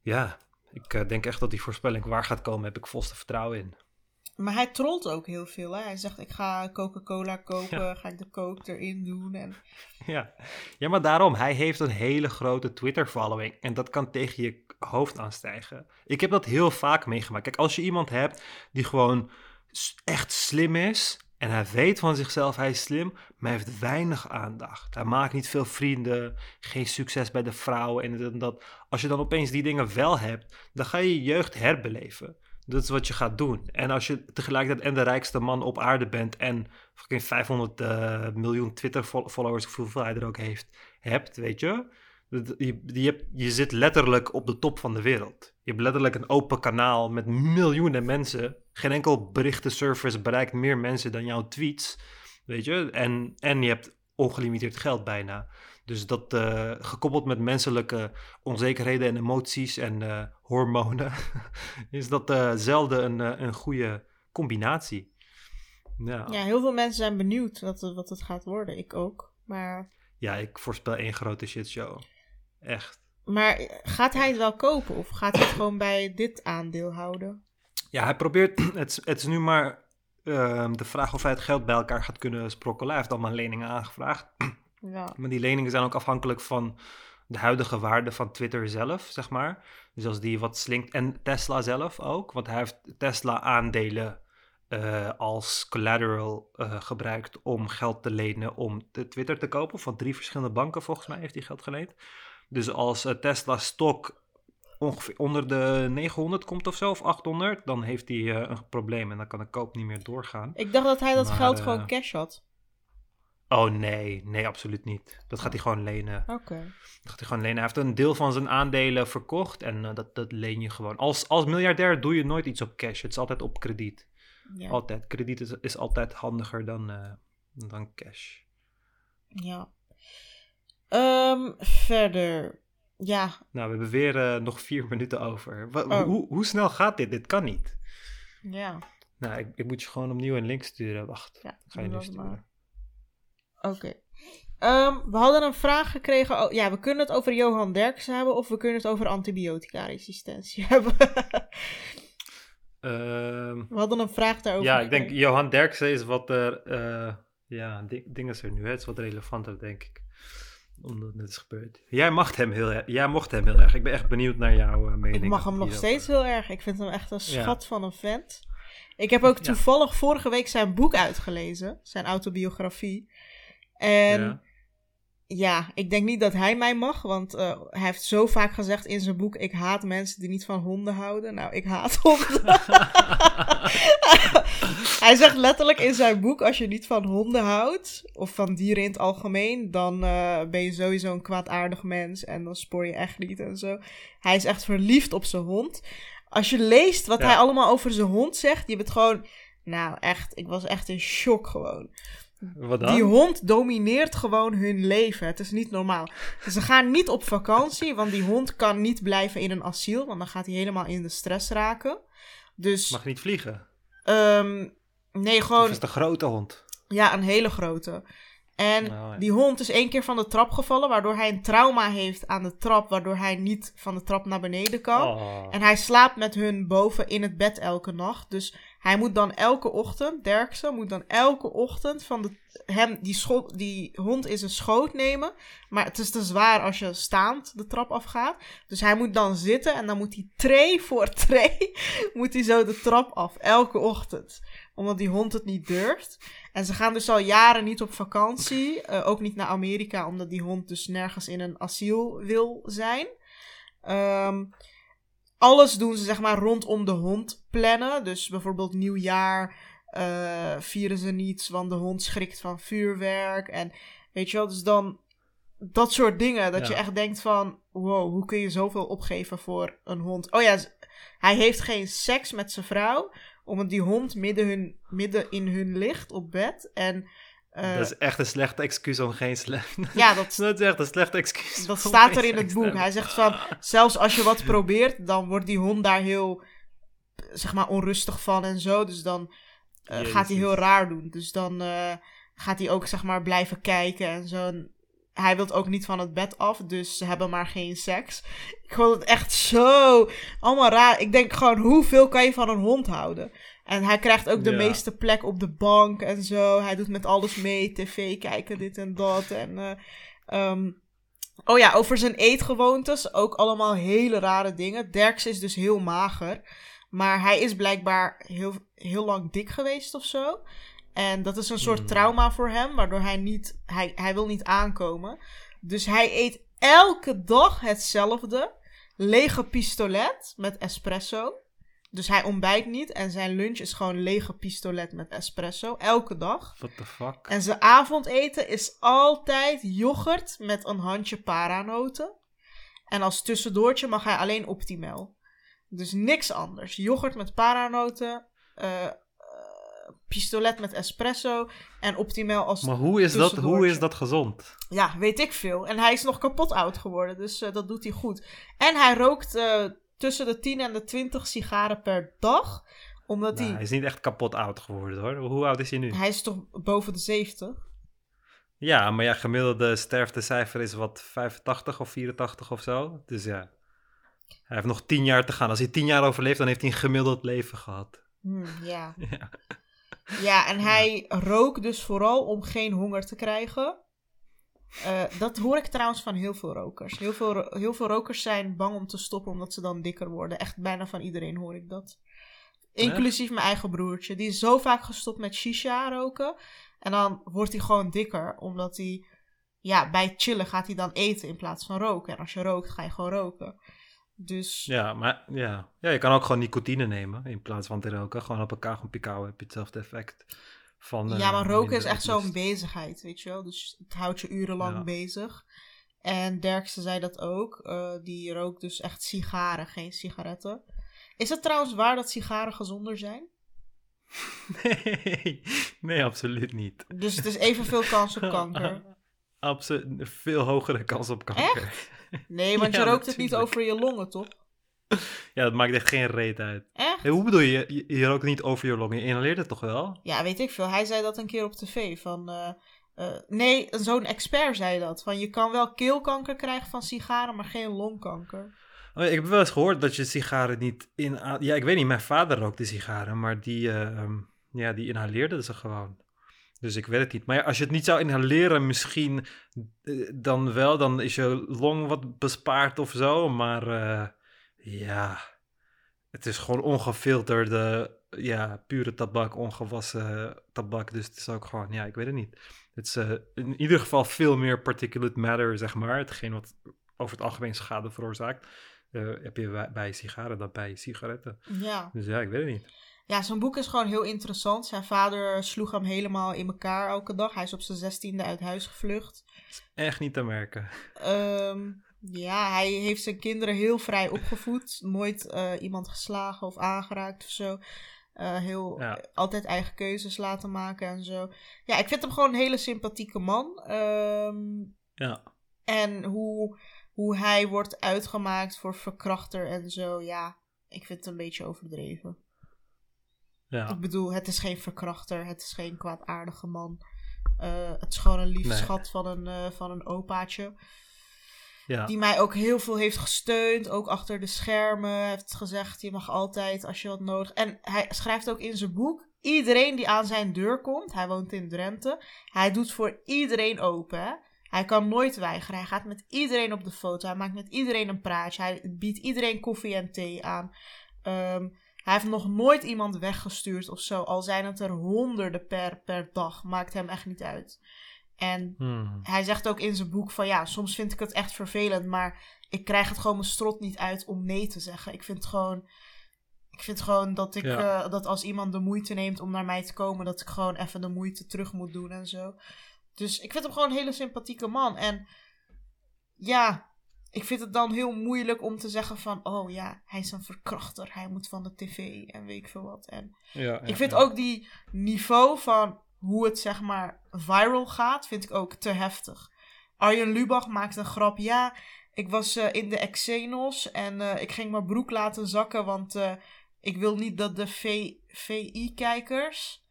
ja, ik eh, denk echt dat die voorspelling waar gaat komen, heb ik volste vertrouwen in. Maar hij trolt ook heel veel. Hè? Hij zegt: Ik ga Coca-Cola kopen, Ja. ga ik de coke erin doen. En... Ja. ja, maar daarom, hij heeft een hele grote Twitter-following en dat kan tegen je hoofd aanstijgen. Ik heb dat heel vaak meegemaakt. Kijk, als je iemand hebt die gewoon echt slim is en hij weet van zichzelf, hij is slim, maar heeft weinig aandacht. Hij maakt niet veel vrienden, geen succes bij de vrouwen en dat. Als je dan opeens die dingen wel hebt, dan ga je je jeugd herbeleven. Dat is wat je gaat doen. En als je tegelijkertijd en de rijkste man op aarde bent en fucking 500 eh, miljoen Twitter-followers, hoeveel hij er ook heeft, hebt, weet je. Je, je, zit letterlijk op de top van de wereld. Je hebt letterlijk een open kanaal met miljoenen mensen. Geen enkel berichtenservice bereikt meer mensen dan jouw tweets, weet je. En, en je hebt ongelimiteerd geld bijna. Dus dat eh, gekoppeld met menselijke onzekerheden en emoties en eh, hormonen, is dat eh, zelden een, een goede combinatie. Ja. Ja, heel veel mensen zijn benieuwd wat het, wat het gaat worden. Ik ook. Maar, ja, ik voorspel één grote shitshow. Echt. maar gaat hij het wel kopen? Of gaat hij het gewoon bij dit aandeel houden? Ja, hij probeert. Het, is- het is nu maar ehm, de vraag of hij het geld bij elkaar gaat kunnen sprokkelen. Hij heeft allemaal leningen aangevraagd. Ja. Maar die leningen zijn ook afhankelijk van de huidige waarde van Twitter zelf, zeg maar. Dus als die wat slinkt. En Tesla zelf ook. Want hij heeft Tesla-aandelen eh, als collateral eh, gebruikt om geld te lenen om de Twitter te kopen. Van drie verschillende banken volgens mij heeft hij geld geleend. Dus als eh, Tesla-stok ongeveer onder de 900 komt of zo, of 800, dan heeft hij eh, een probleem en dan kan de koop niet meer doorgaan. Ik dacht dat hij dat Maar, geld eh, gewoon cash had. Oh nee, nee, absoluut niet. Dat gaat hij gewoon lenen. Oké. Dat gaat hij gewoon lenen. Hij heeft een deel van zijn aandelen verkocht en dat, dat leen je gewoon. Als, als miljardair doe je nooit iets op cash. Het is altijd op krediet. Ja. Altijd. Krediet is, is altijd handiger dan, dan cash. ja. Ehm, verder. Ja, Nou, we hebben weer eh, nog vier minuten over. Oh. hoe, hoe snel gaat dit? Dit kan niet. ja. Nou, ik, ik moet je gewoon opnieuw een link sturen. Wacht, Ja, ga je nu sturen. Oké. Ehm, we hadden een vraag gekregen. Oh, ja, we kunnen het over Johan Derksen hebben of we kunnen het over antibiotica-resistentie hebben. Ehm, we hadden een vraag daarover. ja, ik denk. Johan Derksen is wat er... eh, ja, di- ding is er nu. Het is wat relevanter, denk ik. Omdat het is gebeurd. Jij, mag hem heel, jij mocht hem heel erg. Ik ben echt benieuwd naar jouw eh, mening. Ik mag hem nog steeds heel erg. Ik vind hem echt een Ja. schat van een vent. Ik heb ook Ja. toevallig vorige week zijn boek uitgelezen. Zijn autobiografie. En Ja. Ja, ik denk niet dat hij mij mag. Want eh, hij heeft zo vaak gezegd in zijn boek... Ik haat mensen die niet van honden houden. Nou, ik haat honden. hij zegt letterlijk in zijn boek... Als je niet van honden houdt... Of van dieren in het algemeen... Dan eh, ben je sowieso een kwaadaardig mens. En dan spoor je echt niet en zo. Hij is echt verliefd op zijn hond. Als je leest wat Ja. hij allemaal over zijn hond zegt... Je bent gewoon... Nou, echt, ik was echt in shock gewoon. Wat dan? Die hond domineert gewoon hun leven. Het is niet normaal. Ze gaan niet op vakantie, want die hond kan niet blijven in een asiel, want dan gaat hij helemaal in de stress raken. Dus, Mag niet vliegen. ehm, nee, gewoon, is het een grote hond? ja, een hele grote. En ja. die hond is één keer van de trap gevallen, waardoor hij een trauma heeft aan de trap, waardoor hij niet van de trap naar beneden kan. Oh. En hij slaapt met hun boven in het bed elke nacht. Dus hij moet dan elke ochtend, Derkse, moet dan elke ochtend van de, hem, die, scho- die hond in zijn schoot nemen. Maar het is te zwaar als je staand de trap afgaat. Dus hij moet dan zitten en dan moet hij tree voor tree, moet hij zo de trap af, elke ochtend. Omdat die hond het niet durft. En ze gaan dus al jaren niet op vakantie. eh, ook niet naar Amerika, omdat die hond dus nergens in een asiel wil zijn. Ehm, alles doen ze zeg maar rondom de hond plannen. Dus bijvoorbeeld nieuwjaar eh, vieren ze niets, want de hond schrikt van vuurwerk. En weet je wel, dus dan dat soort dingen. Dat Ja. je echt denkt van, wow, hoe kun je zoveel opgeven voor een hond? Oh ja, hij heeft geen seks met zijn vrouw, omdat die hond midden, hun, midden in hun ligt op bed. En eh, dat is echt een slechte excuus om geen slecht. ja, dat, dat is echt een slechte excuus. dat staat er in het boek. Hij zegt van, zelfs als je wat probeert, dan wordt die hond daar heel, zeg maar, onrustig van en zo. Dus dan eh, gaat hij heel raar doen. Dus dan eh, gaat hij ook, zeg maar, blijven kijken en zo. En hij wil ook niet van het bed af, dus ze hebben maar geen seks. Ik vond het echt zo, allemaal raar. Ik denk gewoon, hoeveel kan je van een hond houden? En hij krijgt ook de Ja. meeste plek op de bank en zo. Hij doet met alles mee, tv kijken, dit en dat. En, eh, ehm, oh ja, over zijn eetgewoontes ook allemaal hele rare dingen. Derks is dus heel mager. Maar hij is blijkbaar heel, heel lang dik geweest of zo. En dat is een soort Hmm. trauma voor hem, waardoor hij niet, hij, hij wil niet aankomen. Dus hij eet elke dag hetzelfde. Lege pistolet met espresso. Dus hij ontbijt niet en zijn lunch is gewoon lege pistolet met espresso. Elke dag. What the fuck? En zijn avondeten is altijd yoghurt met een handje paranoten. En als tussendoortje mag hij alleen Optimal. Dus niks anders. Yoghurt met paranoten, eh, pistolet met espresso en Optimal als... Maar hoe is, dat, hoe is dat gezond? Ja, weet ik veel. En hij is nog kapot oud geworden, dus eh, dat doet hij goed. En hij rookt eh, tussen de 10 en de 20 sigaren per dag. Omdat Nou, hij... hij is niet echt kapot oud geworden hoor. Hoe oud is hij nu? Hij is toch boven de 70? Ja, maar ja, gemiddelde sterftecijfer is wat 85 of 84 of zo. Dus ja, hij heeft nog 10 jaar te gaan. Als hij 10 jaar overleeft, dan heeft hij een gemiddeld leven gehad. Hmm, ja. Ja. Ja, en hij rook dus vooral om geen honger te krijgen. Eh, dat hoor ik trouwens van heel veel rokers. Heel veel, heel veel rokers zijn bang om te stoppen omdat ze dan dikker worden. Echt bijna van iedereen hoor ik dat. Inclusief mijn eigen broertje. Die is zo vaak gestopt met shisha roken. En dan wordt hij gewoon dikker. Omdat hij, ja, bij chillen gaat hij dan eten in plaats van roken. En als je rookt, ga je gewoon roken. Dus Ja, maar ja. ja, je kan ook gewoon nicotine nemen in plaats van te roken. Gewoon op elkaar gaan pikauwen, heb je hetzelfde effect. Van, Ja, eh, maar roken is echt zo'n bezigheid, weet je wel. Dus het houdt je urenlang Ja. bezig. En Derksen zei dat ook. eh, die rookt dus echt sigaren, geen sigaretten. Is het trouwens waar dat sigaren gezonder zijn? Nee, nee, absoluut niet. Dus het is evenveel kans op kanker. Absoluut, veel hogere kans op kanker. Nee, want Ja, je rookt het niet over je longen, toch? Ja, dat maakt echt geen reet uit. Echt? Hey, hoe bedoel je? je? Je rookt niet over je longen, je inhaleert het toch wel? Ja, weet ik veel. Hij zei dat een keer op tv. Van, eh, eh, nee, zo'n expert zei dat. Van je kan wel keelkanker krijgen van sigaren, maar geen longkanker. Oh, ik heb wel eens gehoord dat je sigaren niet in... Ja, ik weet niet, mijn vader rookte sigaren, maar die, eh, ehm, ja, die inhaleerde ze gewoon. Dus ik weet het niet. Maar ja, als je het niet zou inhaleren, misschien eh, dan wel, dan is je long wat bespaard of zo. Maar eh, ja, het is gewoon ongefilterde, ja, pure tabak, ongewassen tabak. Dus het is ook gewoon, ja, ik weet het niet. Het is eh, in ieder geval veel meer particulate matter, zeg maar. Hetgeen wat over het algemeen schade veroorzaakt. Eh, heb je bij, sigaren dan bij sigaretten. Ja. Dus ja, ik weet het niet. Ja, zijn boek is gewoon heel interessant. Zijn vader sloeg hem helemaal in elkaar elke dag. Hij is op zijn zestiende uit huis gevlucht. Echt niet te merken. Ehm, ja, hij heeft zijn kinderen heel vrij opgevoed. Nooit eh, iemand geslagen of aangeraakt of zo. Eh, heel, Ja. altijd eigen keuzes laten maken en zo. Ja, ik vind hem gewoon een hele sympathieke man. Ehm, Ja. en hoe, hoe hij wordt uitgemaakt voor verkrachter en zo, ja, ik vind het een beetje overdreven. Ja. Ik bedoel, het is geen verkrachter, het is geen kwaadaardige man. Eh, het is gewoon een lief Nee. schat van een, eh, van een opaatje. Ja. Die mij ook heel veel heeft gesteund, ook achter de schermen. Heeft gezegd, je mag altijd als je wat nodig... En hij schrijft ook in zijn boek, iedereen die aan zijn deur komt, hij woont in Drenthe, hij doet voor iedereen open, hè. Hij kan nooit weigeren. Hij gaat met iedereen op de foto. Hij maakt met iedereen een praatje. Hij biedt iedereen koffie en thee aan. Ehm, hij heeft nog nooit iemand weggestuurd of zo. Al zijn het er honderden per, per dag. Maakt hem echt niet uit. En Hmm. hij zegt ook in zijn boek van ja, soms vind ik het echt vervelend, maar ik krijg het gewoon mijn strot niet uit om nee te zeggen. Ik vind gewoon, ik vind gewoon dat ik, Ja. eh, dat als iemand de moeite neemt om naar mij te komen, dat ik gewoon even de moeite terug moet doen en zo. Dus ik vind hem gewoon een hele sympathieke man. En ja, ik vind het dan heel moeilijk om te zeggen van, oh ja, hij is een verkrachter, hij moet van de tv en weet ik veel wat. En Ja, ik vind ook die niveau van hoe het zeg maar viral gaat, vind ik ook te heftig. Arjen Lubach maakt een grap. Ja, ik was eh, in de Exenos en eh, ik ging mijn broek laten zakken, want eh, ik wil niet dat de VI-kijkers,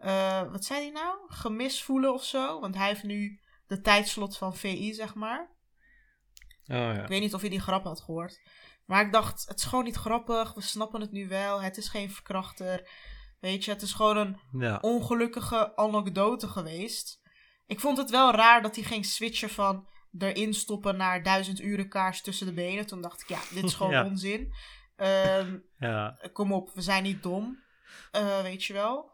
eh, wat zei hij nou? Gemis voelen of zo. Want hij heeft nu de tijdslot van VI, zeg maar. Oh, ja. Ik weet niet of je die grap had gehoord. Maar ik dacht, het is gewoon niet grappig. We snappen het nu wel. Het is geen verkrachter. Weet je, het is gewoon een Ja. ongelukkige anekdote geweest. Ik vond het wel raar dat hij ging switchen van erin stoppen naar duizend uren kaars tussen de benen. Toen dacht ik, ja, dit is gewoon Ja. onzin. Ehm, Ja. kom op, we zijn niet dom. Eh, weet je wel.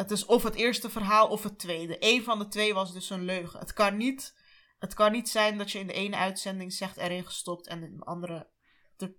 Het is of het eerste verhaal of het tweede. Eén van de twee was dus een leugen. Het kan niet, het kan niet zijn dat je in de ene uitzending zegt erin gestopt en in de andere. de-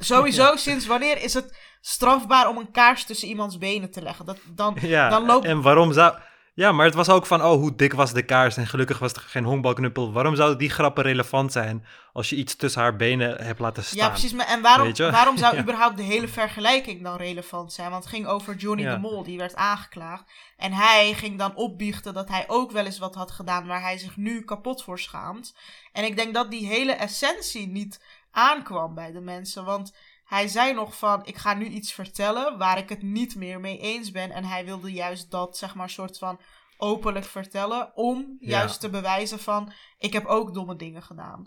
Sowieso, Ja. sinds wanneer is het strafbaar om een kaars tussen iemands benen te leggen? Dat, dan, Ja, dan loopt. en waarom zou... Ja, maar het was ook van, oh, hoe dik was de kaars en gelukkig was er geen honkbalknuppel. Waarom zouden die grappen relevant zijn als je iets tussen haar benen hebt laten staan? Ja, precies. Maar, en waarom, waarom zou Ja. überhaupt de hele vergelijking dan relevant zijn? Want het ging over Johnny Ja. de Mol, die werd aangeklaagd. En hij ging dan opbiechten dat hij ook wel eens wat had gedaan waar hij zich nu kapot voor schaamt. En ik denk dat die hele essentie niet aankwam bij de mensen. Want hij zei nog van, ik ga nu iets vertellen waar ik het niet meer mee eens ben. En hij wilde juist dat, zeg maar, soort van openlijk vertellen. Om Ja. juist te bewijzen van, ik heb ook domme dingen gedaan.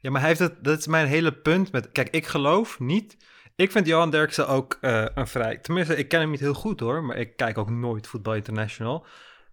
Ja, maar hij heeft het, dat is mijn hele punt met, kijk, ik geloof niet, ik vind Johan Derksen ook eh, een vrij, tenminste, ik ken hem niet heel goed hoor, maar ik kijk ook nooit Voetbal International.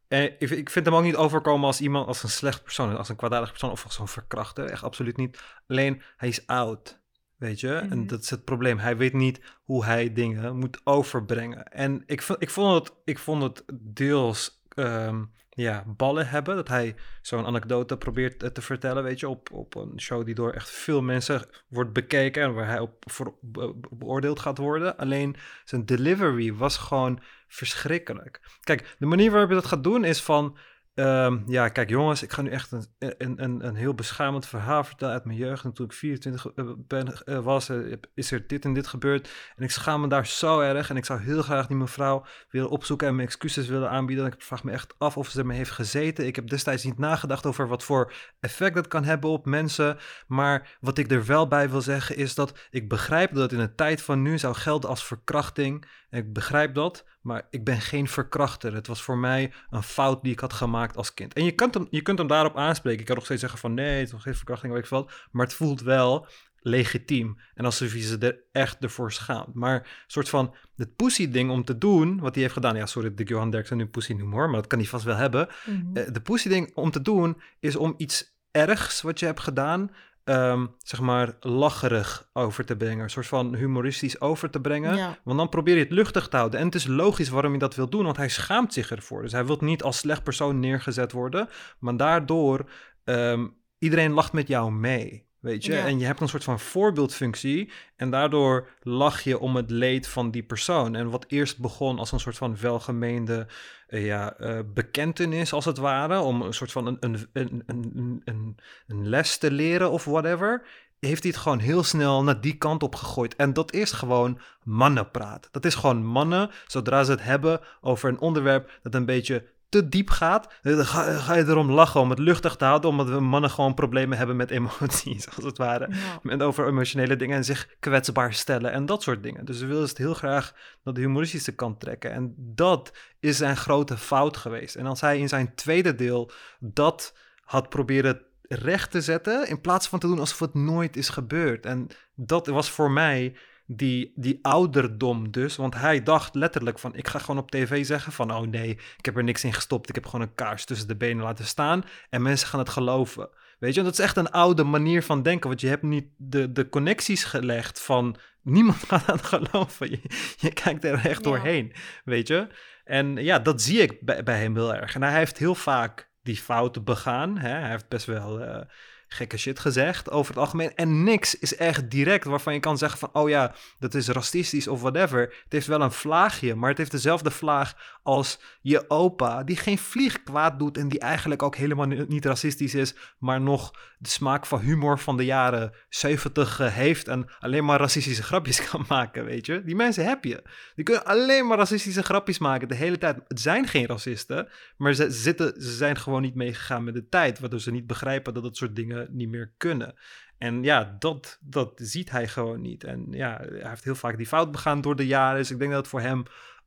En ik, ik vind hem ook niet overkomen als iemand, als een slecht persoon, als een kwaadaardig persoon of als zo'n verkrachter, echt absoluut niet. Alleen, hij is oud, weet je, Mhm. en dat is het probleem. Hij weet niet hoe hij dingen moet overbrengen. En ik, vond- ik, vond, het, ik vond het deels, ehm, ja, ballen hebben, dat hij zo'n anekdote probeert eh, te vertellen, weet je, op, op een show die door echt veel mensen wordt bekeken en waar hij op voor be- beoordeeld gaat worden. Alleen zijn delivery was gewoon verschrikkelijk. Kijk, de manier waarop je dat gaat doen is van, ehm, ja, kijk jongens, ik ga nu echt een, een, een, een heel beschamend verhaal vertellen uit mijn jeugd. En toen ik 24 eh, ben, eh, was, eh, is er dit en dit gebeurd. En ik schaam me daar zo erg. En ik zou heel graag die mevrouw willen opzoeken en mijn excuses willen aanbieden. En ik vraag me echt af of ze ermee heeft gezeten. Ik heb destijds niet nagedacht over wat voor effect dat kan hebben op mensen. Maar wat ik er wel bij wil zeggen is dat ik begrijp dat in de tijd van nu zou gelden als verkrachting. En ik begrijp dat, maar ik ben geen verkrachter. Het was voor mij een fout die ik had gemaakt als kind. En je kunt hem, je kunt hem daarop aanspreken. Ik kan nog steeds zeggen van nee, het is nog geen verkrachting, weet ik veel. Maar het voelt wel legitiem. En alsof je ze er echt ervoor schaamt. Maar een soort van het pussy ding om te doen, wat hij heeft gedaan. Ja, sorry dat ik Johan Derksen nu pussy noem hoor, maar dat kan hij vast wel hebben. Eh, de pussy ding om te doen is om iets ergs wat je hebt gedaan, ehm, zeg maar lacherig over te brengen. Een soort van humoristisch over te brengen. Ja. Want dan probeer je het luchtig te houden. En het is logisch waarom je dat wil doen, want hij schaamt zich ervoor. Dus hij wil niet als slecht persoon neergezet worden, maar daardoor ehm, iedereen lacht met jou mee. Weet je, Ja. en je hebt een soort van voorbeeldfunctie. En daardoor lach je om het leed van die persoon. En wat eerst begon als een soort van welgemeende eh, ja, eh, bekentenis, als het ware. Om een soort van een, een, een, een, een, een les te leren of whatever. heeft hij het gewoon heel snel naar die kant op gegooid. En dat is gewoon mannenpraat. Dat is gewoon mannen, zodra ze het hebben over een onderwerp dat een beetje te diep gaat, dan ga, je erom lachen om het luchtig te houden, omdat we mannen gewoon problemen hebben met emoties, als het ware. Met over emotionele dingen en zich kwetsbaar stellen en dat soort dingen. Dus we willen het heel graag naar de humoristische kant trekken. En dat is zijn grote fout geweest. En als hij in zijn tweede deel dat had proberen recht te zetten, in plaats van te doen alsof het nooit is gebeurd. En dat was voor mij die, die ouderdom dus. Want hij dacht letterlijk van, ik ga gewoon op tv zeggen van, oh nee, ik heb er niks in gestopt. Ik heb gewoon een kaars tussen de benen laten staan en mensen gaan het geloven. Weet je, dat is echt een oude manier van denken, want je hebt niet de, de connecties gelegd van, niemand gaat aan het geloven. Je, je kijkt er echt doorheen, weet je. En ja, dat zie ik bij, bij hem heel erg. En hij heeft heel vaak die fouten begaan. Hè? Hij heeft best wel... Uh, gekke shit gezegd over het algemeen. En niks is echt direct waarvan je kan zeggen van... oh ja, dat is racistisch of whatever. Het heeft wel een vlaagje, maar het heeft dezelfde vlaag als je opa... die geen vlieg kwaad doet en die eigenlijk ook helemaal niet racistisch is... maar nog de smaak van humor van de jaren 70 eh, heeft... en alleen maar racistische grapjes kan maken, weet je. Die mensen heb je. Die kunnen alleen maar racistische grapjes maken de hele tijd. Het zijn geen racisten, maar ze, zitten, ze zijn gewoon niet meegegaan met de tijd... waardoor ze niet begrijpen dat dat soort dingen niet meer kunnen. En ja, dat, dat ziet hij gewoon niet. En ja, hij heeft heel vaak die fout begaan door de jaren. Dus ik denk dat het voor hem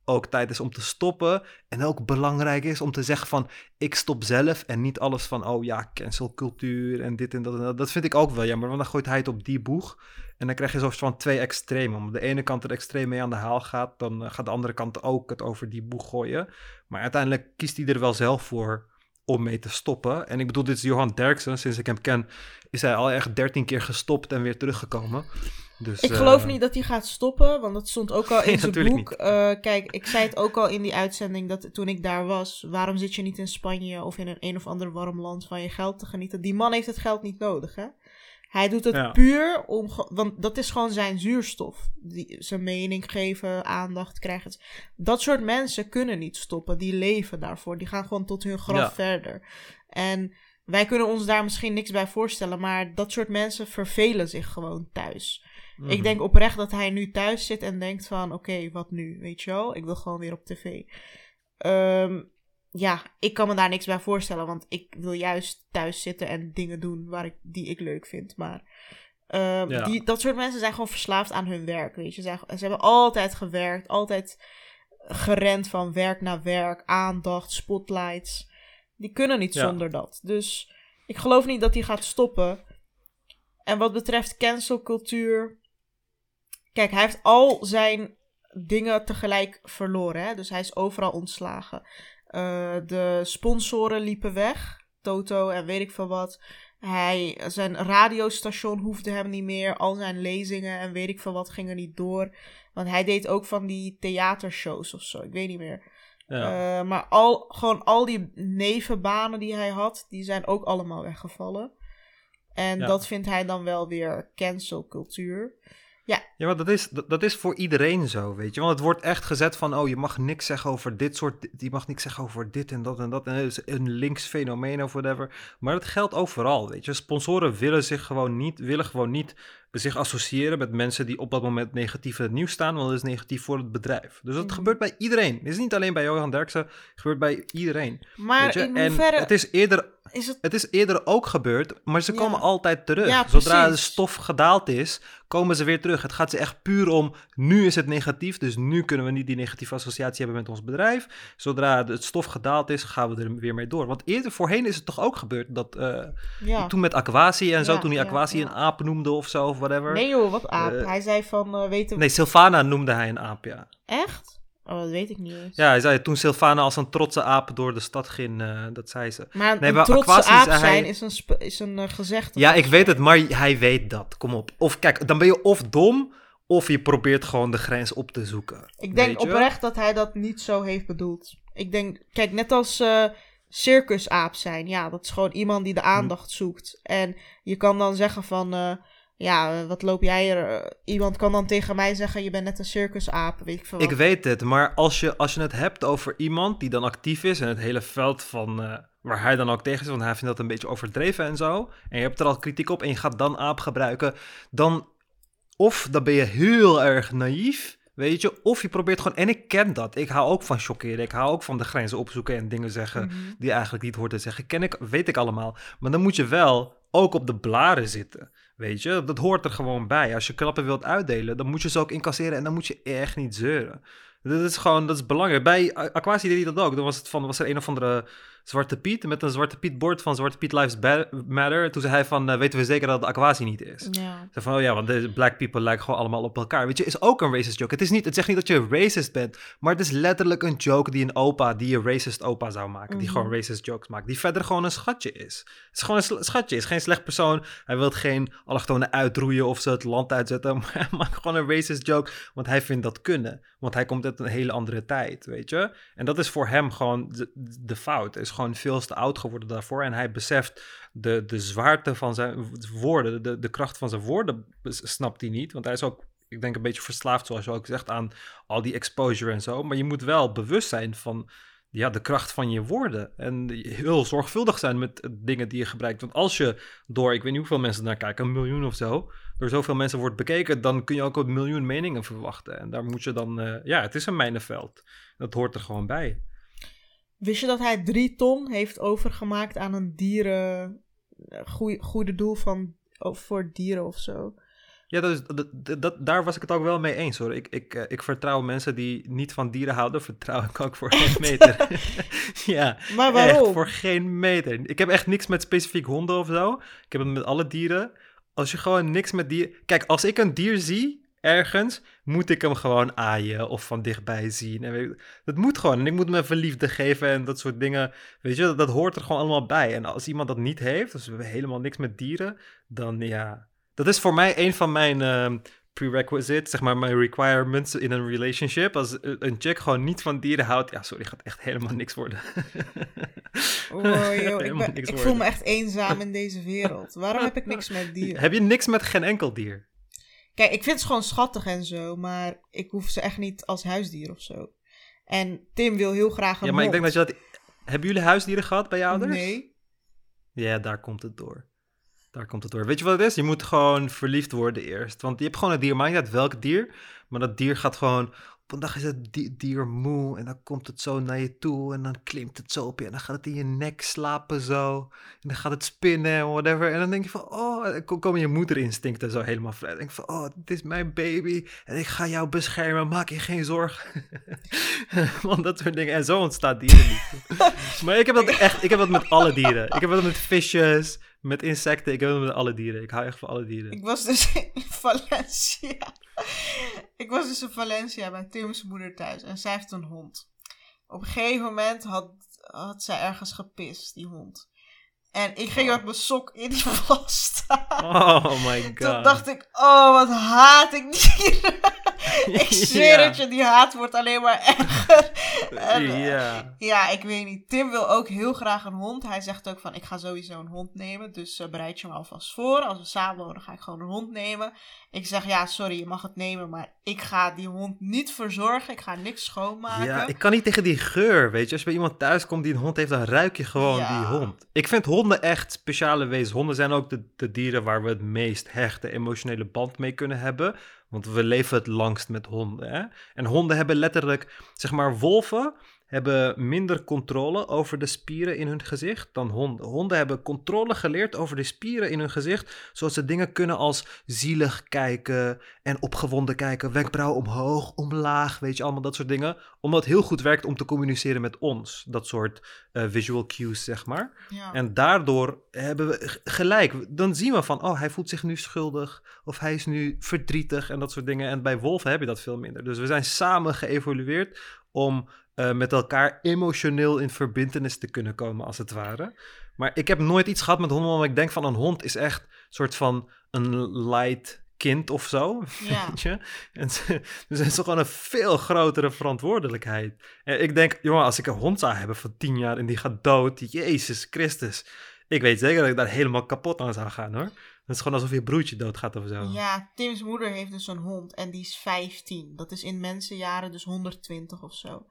ook tijd is om te stoppen. En ook belangrijk is om te zeggen van ik stop zelf en niet alles van oh ja, cancelcultuur en dit en dat en dat. Dat vind ik ook wel jammer, want dan gooit hij het op die boeg. En dan krijg je zo'n van twee extremen. Om de ene kant er extreem mee aan de haal gaat, dan eh, gaat de andere kant ook het over die boeg gooien. Maar uiteindelijk kiest hij er wel zelf voor om mee te stoppen. En ik bedoel, dit is Johan Derksen. Sinds ik hem ken, is hij al echt dertien keer gestopt en weer teruggekomen. Dus, ik geloof eh, niet dat hij gaat stoppen, want dat stond ook al in zijn boek. Uh, kijk, ik zei het ook al in die uitzending dat toen ik daar was. Waarom zit je niet in Spanje of in een een of ander warm land van je geld te genieten? Die man heeft het geld niet nodig, hè? Hij doet het puur om, want dat is gewoon zijn zuurstof. Die, zijn mening geven, aandacht krijgen. Dat soort mensen kunnen niet stoppen. Die leven daarvoor. Die gaan gewoon tot hun graf verder. En wij kunnen ons daar misschien niks bij voorstellen, maar dat soort mensen vervelen zich gewoon thuis. Ik mhm. denk oprecht dat hij nu thuis zit en denkt van, oké, wat nu? Weet je wel? Ik wil gewoon weer op tv. Um, ja, ik kan me daar niks bij voorstellen, want ik wil juist thuis zitten en dingen doen waar ik, die ik leuk vind. Maar uh, die, dat soort mensen zijn gewoon verslaafd aan hun werk, weet je. Ze, ze hebben altijd gewerkt, altijd gerend van werk naar werk, aandacht, spotlights. Die kunnen niet zonder dat. Dus ik geloof niet dat hij gaat stoppen. En wat betreft cancelcultuur. Kijk, hij heeft al zijn dingen tegelijk verloren. Hè? Dus hij is overal ontslagen. Uh, de sponsoren liepen weg. Toto en weet ik veel wat. Hij, zijn radiostation hoefde hem niet meer. Al zijn lezingen en weet ik veel wat gingen niet door. Want hij deed ook van die theatershows of zo. Ik weet niet meer. Ja. Uh, maar al, gewoon al die nevenbanen die hij had, die zijn ook allemaal weggevallen. En dat vindt hij dan wel weer cancelcultuur. Ja, ja maar dat is, dat, is voor iedereen zo, weet je. Want het wordt echt gezet van, oh, je mag niks zeggen over dit soort, je mag niks zeggen over dit en dat en dat. En is een links fenomeen of whatever. Maar dat geldt overal, weet je. Sponsoren willen zich gewoon niet, willen gewoon niet zich associëren met mensen die op dat moment negatief in het nieuws staan, want dat is negatief voor het bedrijf. Dus dat mhm. gebeurt bij iedereen. Het is niet alleen bij Johan Derksen, het gebeurt bij iedereen. Maar in hoeverre... En het is eerder... Is het... het is eerder ook gebeurd, maar ze komen altijd terug. Zodra de stof gedaald is, komen ze weer terug. Het gaat ze echt puur om, nu is het negatief, dus nu kunnen we niet die negatieve associatie hebben met ons bedrijf. Zodra het stof gedaald is, gaan we er weer mee door. Want eerder voorheen is het toch ook gebeurd dat uh, toen met Aquasi en zo, toen die Aquasi een aap noemde of zo, whatever. Nee joh, wat aap? Uh, hij zei van, uh, weet Nee, Sylvana noemde hij een aap, ja. Echt? Oh, dat weet ik niet eens. Ja, hij zei toen Sylvana als een trotse aap door de stad ging, uh, dat zei ze. Maar nee, een trotse aap zijn is een, is een gezegde. Ja, ik weet het, maar hij weet dat. Kom op. Of kijk, dan ben je of dom, of je probeert gewoon de grens op te zoeken. Ik denk oprecht dat hij dat niet zo heeft bedoeld. Ik denk, kijk, net als circusaap zijn. Ja, dat is gewoon iemand die de hm. aandacht zoekt. En je kan dan zeggen van ja, wat loop jij er? Iemand kan dan tegen mij zeggen, je bent net een circusaap, weet ik veel Ik weet het, maar als je, als je het hebt over iemand die dan actief is in het hele veld van, uh, waar hij dan ook tegen is, want hij vindt dat een beetje overdreven en zo, en je hebt er al kritiek op en je gaat dan aap gebruiken, dan of dan ben je heel erg naïef, weet je, of je probeert gewoon, en ik ken dat, ik hou ook van chockeren, ik hou ook van de grenzen opzoeken en dingen zeggen Mhm. die eigenlijk niet hoort te zeggen, ken ik, weet ik allemaal, maar dan moet je wel ook op de blaren zitten. Weet je, dat hoort er gewoon bij. Als je klappen wilt uitdelen, dan moet je ze ook incasseren en dan moet je echt niet zeuren. Dat is gewoon, dat is belangrijk. Bij Aquasi deed hij dat ook. Dan was, het van, was er een of andere Zwarte Piet met een Zwarte Piet bord van Zwarte Piet Lives Matter. Toen zei hij van, eh, weten we zeker dat het Aquasi niet is? Ja. Van, oh ja, want de black people lijken gewoon allemaal op elkaar. Weet je, is ook een racist joke. Het, is niet, het zegt niet dat je racist bent, maar het is letterlijk een joke die een opa, die een racist opa zou maken. Die Mhm. gewoon racist jokes maakt. Die verder gewoon een schatje is. Het is gewoon een sl- schatje, is geen slecht persoon. Hij wil geen allochtonen uitroeien of ze het land uitzetten. Maar hij maakt gewoon een racist joke, want hij vindt dat kunnen. Want hij komt uit een hele andere tijd, weet je. En dat is voor hem gewoon de, de fout. Is gewoon veel te oud geworden daarvoor. En hij beseft de, de zwaarte van zijn woorden, de, de kracht van zijn woorden snapt hij niet. Want hij is ook, ik denk, een beetje verslaafd, zoals je ook zegt, aan al die exposure en zo. Maar je moet wel bewust zijn van ja, de kracht van je woorden. En heel zorgvuldig zijn met dingen die je gebruikt. Want als je door, ik weet niet hoeveel mensen naar kijken, een miljoen of zo, door zoveel mensen wordt bekeken, dan kun je ook een miljoen meningen verwachten. En daar moet je dan, eh, ja, het is een mijnenveld. Dat hoort er gewoon bij. Wist je dat hij drie ton heeft overgemaakt aan een dieren... eh, goeie- goede doel van, oh, voor dieren of zo? Ja, dat is, dat, daar was ik het ook wel mee eens hoor. Ik, ik, eh, ik vertrouw mensen die niet van dieren houden, vertrouw ik ook voor geen meter. ja, Maar echt waarom? voor geen meter. Ik heb echt niks met specifiek honden of zo. Ik heb het met alle dieren. Als je gewoon niks met dieren... Kijk, als ik een dier zie ergens, moet ik hem gewoon aaien of van dichtbij zien. En weet ik- dat moet gewoon. En ik moet hem even liefde geven en dat soort dingen. Weet je, dat, dat hoort er gewoon allemaal bij. En als iemand dat niet heeft, dus we hebben helemaal niks met dieren, dan ja... Dat is voor mij een van mijn ehm, prerequisites, zeg maar, mijn requirements in een relationship. Als een chick gewoon niet van dieren houdt, ja, sorry, gaat echt helemaal niks worden. Oh, joh, ik, ben- voel me echt eenzaam in deze wereld. Waarom heb ik niks met dieren? Heb je niks met geen enkel dier? Kijk, ik vind ze gewoon schattig en zo, maar ik hoef ze echt niet als huisdier of zo. En Tim wil heel graag een Ja, maar ik denk dat je dat... Hebben jullie huisdieren gehad bij je ouders? Nee. Ja, daar komt het door. Daar komt het door. Weet je wat het is? Je moet gewoon verliefd worden eerst. Want je hebt gewoon een dier, maakt niet uit welk dier. Maar dat dier gaat gewoon... Op een dag is het di- dier moe en dan komt het zo naar je toe en dan klimt het zo op je en dan gaat het in je nek slapen zo. En dan gaat het spinnen en whatever. En dan denk je van, oh, dan komen je moederinstincten zo helemaal vrij. Dan denk je van, oh, dit is mijn baby en ik ga jou beschermen, maak je geen zorgen. Want dat soort dingen. En zo ontstaat dierenliefde. maar ik heb dat echt, ik heb dat met alle dieren. Ik heb dat met visjes, met insecten, ik dat met alle dieren. Ik hou echt van alle dieren. Ik was dus in Valencia. Ik was dus in Valencia bij Tim's moeder thuis en zij heeft een hond. Op een gegeven moment had, had zij ergens gepist, die hond. En ik ging met mijn sok in die staan. Oh my god. Toen dacht ik, oh wat haat ik dieren. ik zweer Ja. je, die haat wordt alleen maar erger. En, eh, Ja. Ja, ik weet niet. Tim wil ook heel graag een hond. Hij zegt ook van, ik ga sowieso een hond nemen. Dus eh, bereid je me alvast voor. Als we samen wonen, ga ik gewoon een hond nemen. Ik zeg, ja, sorry, je mag het nemen. Maar ik ga die hond niet verzorgen. Ik ga niks schoonmaken. Ja, ik kan niet tegen die geur, weet je. Als je bij iemand thuis komt die een hond heeft, dan ruik je gewoon Ja. die hond. Ik vind honden echt speciale wezens. Honden zijn ook de, de dieren waar we het meest hechte emotionele band mee kunnen hebben. Want we leven het langst met honden. Hè? En honden hebben letterlijk, zeg maar, wolven hebben minder controle over de spieren in hun gezicht dan honden. Honden hebben controle geleerd over de spieren in hun gezicht, zodat ze dingen kunnen als zielig kijken en opgewonden kijken, wenkbrauw omhoog, omlaag, weet je, allemaal dat soort dingen. Omdat het heel goed werkt om te communiceren met ons, dat soort eh, visual cues, zeg maar. Ja. En daardoor hebben we gelijk. Dan zien we van, oh, hij voelt zich nu schuldig. Of hij is nu verdrietig en dat soort dingen. En bij wolven heb je dat veel minder. Dus we zijn samen geëvolueerd om eh, met elkaar emotioneel in verbindenis te kunnen komen, als het ware. Maar ik heb nooit iets gehad met honden, omdat ik denk van een hond is echt een soort van een light kind of zo. Ja. Weet je? En ze, dus het is toch gewoon een veel grotere verantwoordelijkheid. En ik denk, jongen, als ik een hond zou hebben van tien jaar en die gaat dood, Jezus Christus. Ik weet zeker dat ik daar helemaal kapot aan zou gaan hoor. Het is gewoon alsof je broertje doodgaat of zo. Ja, Tim's moeder heeft dus een hond en die is 15. Dat is in mensenjaren dus 120 of zo.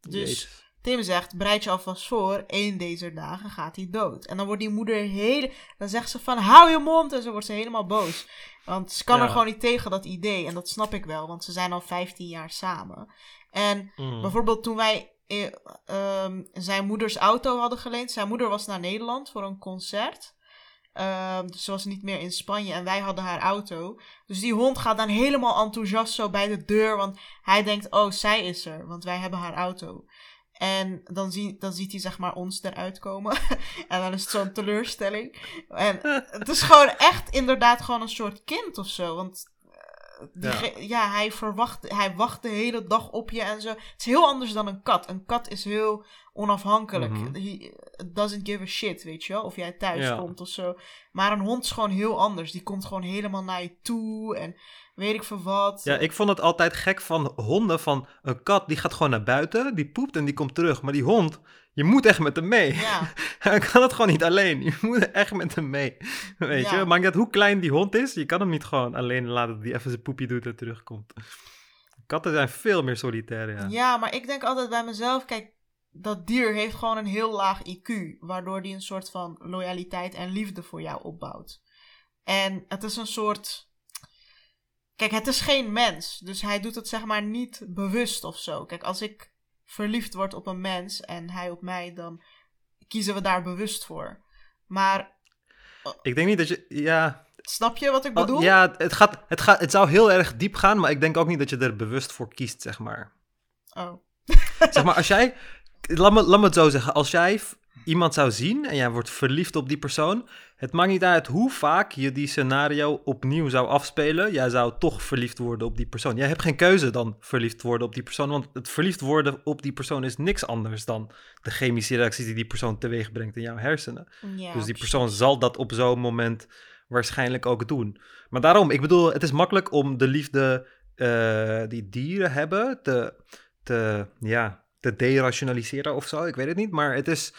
Dus Jezus. Tim zegt, bereid je alvast voor, één deze dagen gaat hij dood. En dan wordt die moeder hele, dan zegt ze van, hou je mond, en zo wordt ze helemaal boos. Want ze kan Ja. er gewoon niet tegen, dat idee. En dat snap ik wel, want ze zijn al 15 jaar samen. En Mm. bijvoorbeeld toen wij eh, ehm, zijn moeders auto hadden geleend. Zijn moeder was naar Nederland voor een concert. Ehm, dus ze was niet meer in Spanje en wij hadden haar auto. Dus die hond gaat dan helemaal enthousiast zo bij de deur. Want hij denkt, oh, zij is er. Want wij hebben haar auto. En dan, zie, dan ziet hij zeg maar ons eruit komen. en dan is het zo'n teleurstelling. En het is gewoon echt inderdaad gewoon een soort kind of zo. Want Ja. ja, hij, verwacht, hij wacht de hele dag op je en zo. Het is heel anders dan een kat. Een kat is heel onafhankelijk. Mhm. He doesn't give a shit, weet je wel. Of jij thuis Ja. komt of zo. Maar een hond is gewoon heel anders. Die komt gewoon helemaal naar je toe en weet ik veel wat. Ja, ik vond het altijd gek van honden. Van een kat die gaat gewoon naar buiten, die poept en die komt terug. Maar die hond, je moet echt met hem mee. Ja, Hij kan het gewoon niet alleen. Je moet echt met hem mee. Weet Ja. je, maakt uit hoe klein die hond is. Je kan hem niet gewoon alleen laten dat hij even zijn poepje doet en terugkomt. Katten zijn veel meer solitair, ja. Ja, maar ik denk altijd bij mezelf, kijk, dat dier heeft gewoon een heel laag IQ, waardoor die een soort van loyaliteit en liefde voor jou opbouwt. En het is een soort. Kijk, het is geen mens, dus hij doet het zeg maar niet bewust of zo. Kijk, als ik verliefd word op een mens en hij op mij, dan kiezen we daar bewust voor. Maar Ik denk niet dat je... Ja, snap je wat ik oh, bedoel? ja het, gaat, het, gaat, het zou heel erg diep gaan, maar ik denk ook niet dat je er bewust voor kiest, zeg maar. Oh. Zeg maar, als jij... Laat me, laat me het zo zeggen. Als jij iemand zou zien en jij wordt verliefd op die persoon... Het maakt niet uit hoe vaak je die scenario opnieuw zou afspelen. Jij zou toch verliefd worden op die persoon. Jij hebt geen keuze dan verliefd worden op die persoon. Want het verliefd worden op die persoon is niks anders dan de chemische reacties die die persoon teweeg brengt in jouw hersenen. Ja, dus die precies. persoon zal dat op zo'n moment waarschijnlijk ook doen. Maar daarom, ik bedoel, het is makkelijk om de liefde eh, die dieren hebben te, te, ja, te derationaliseren of zo. Ik weet het niet, maar het is...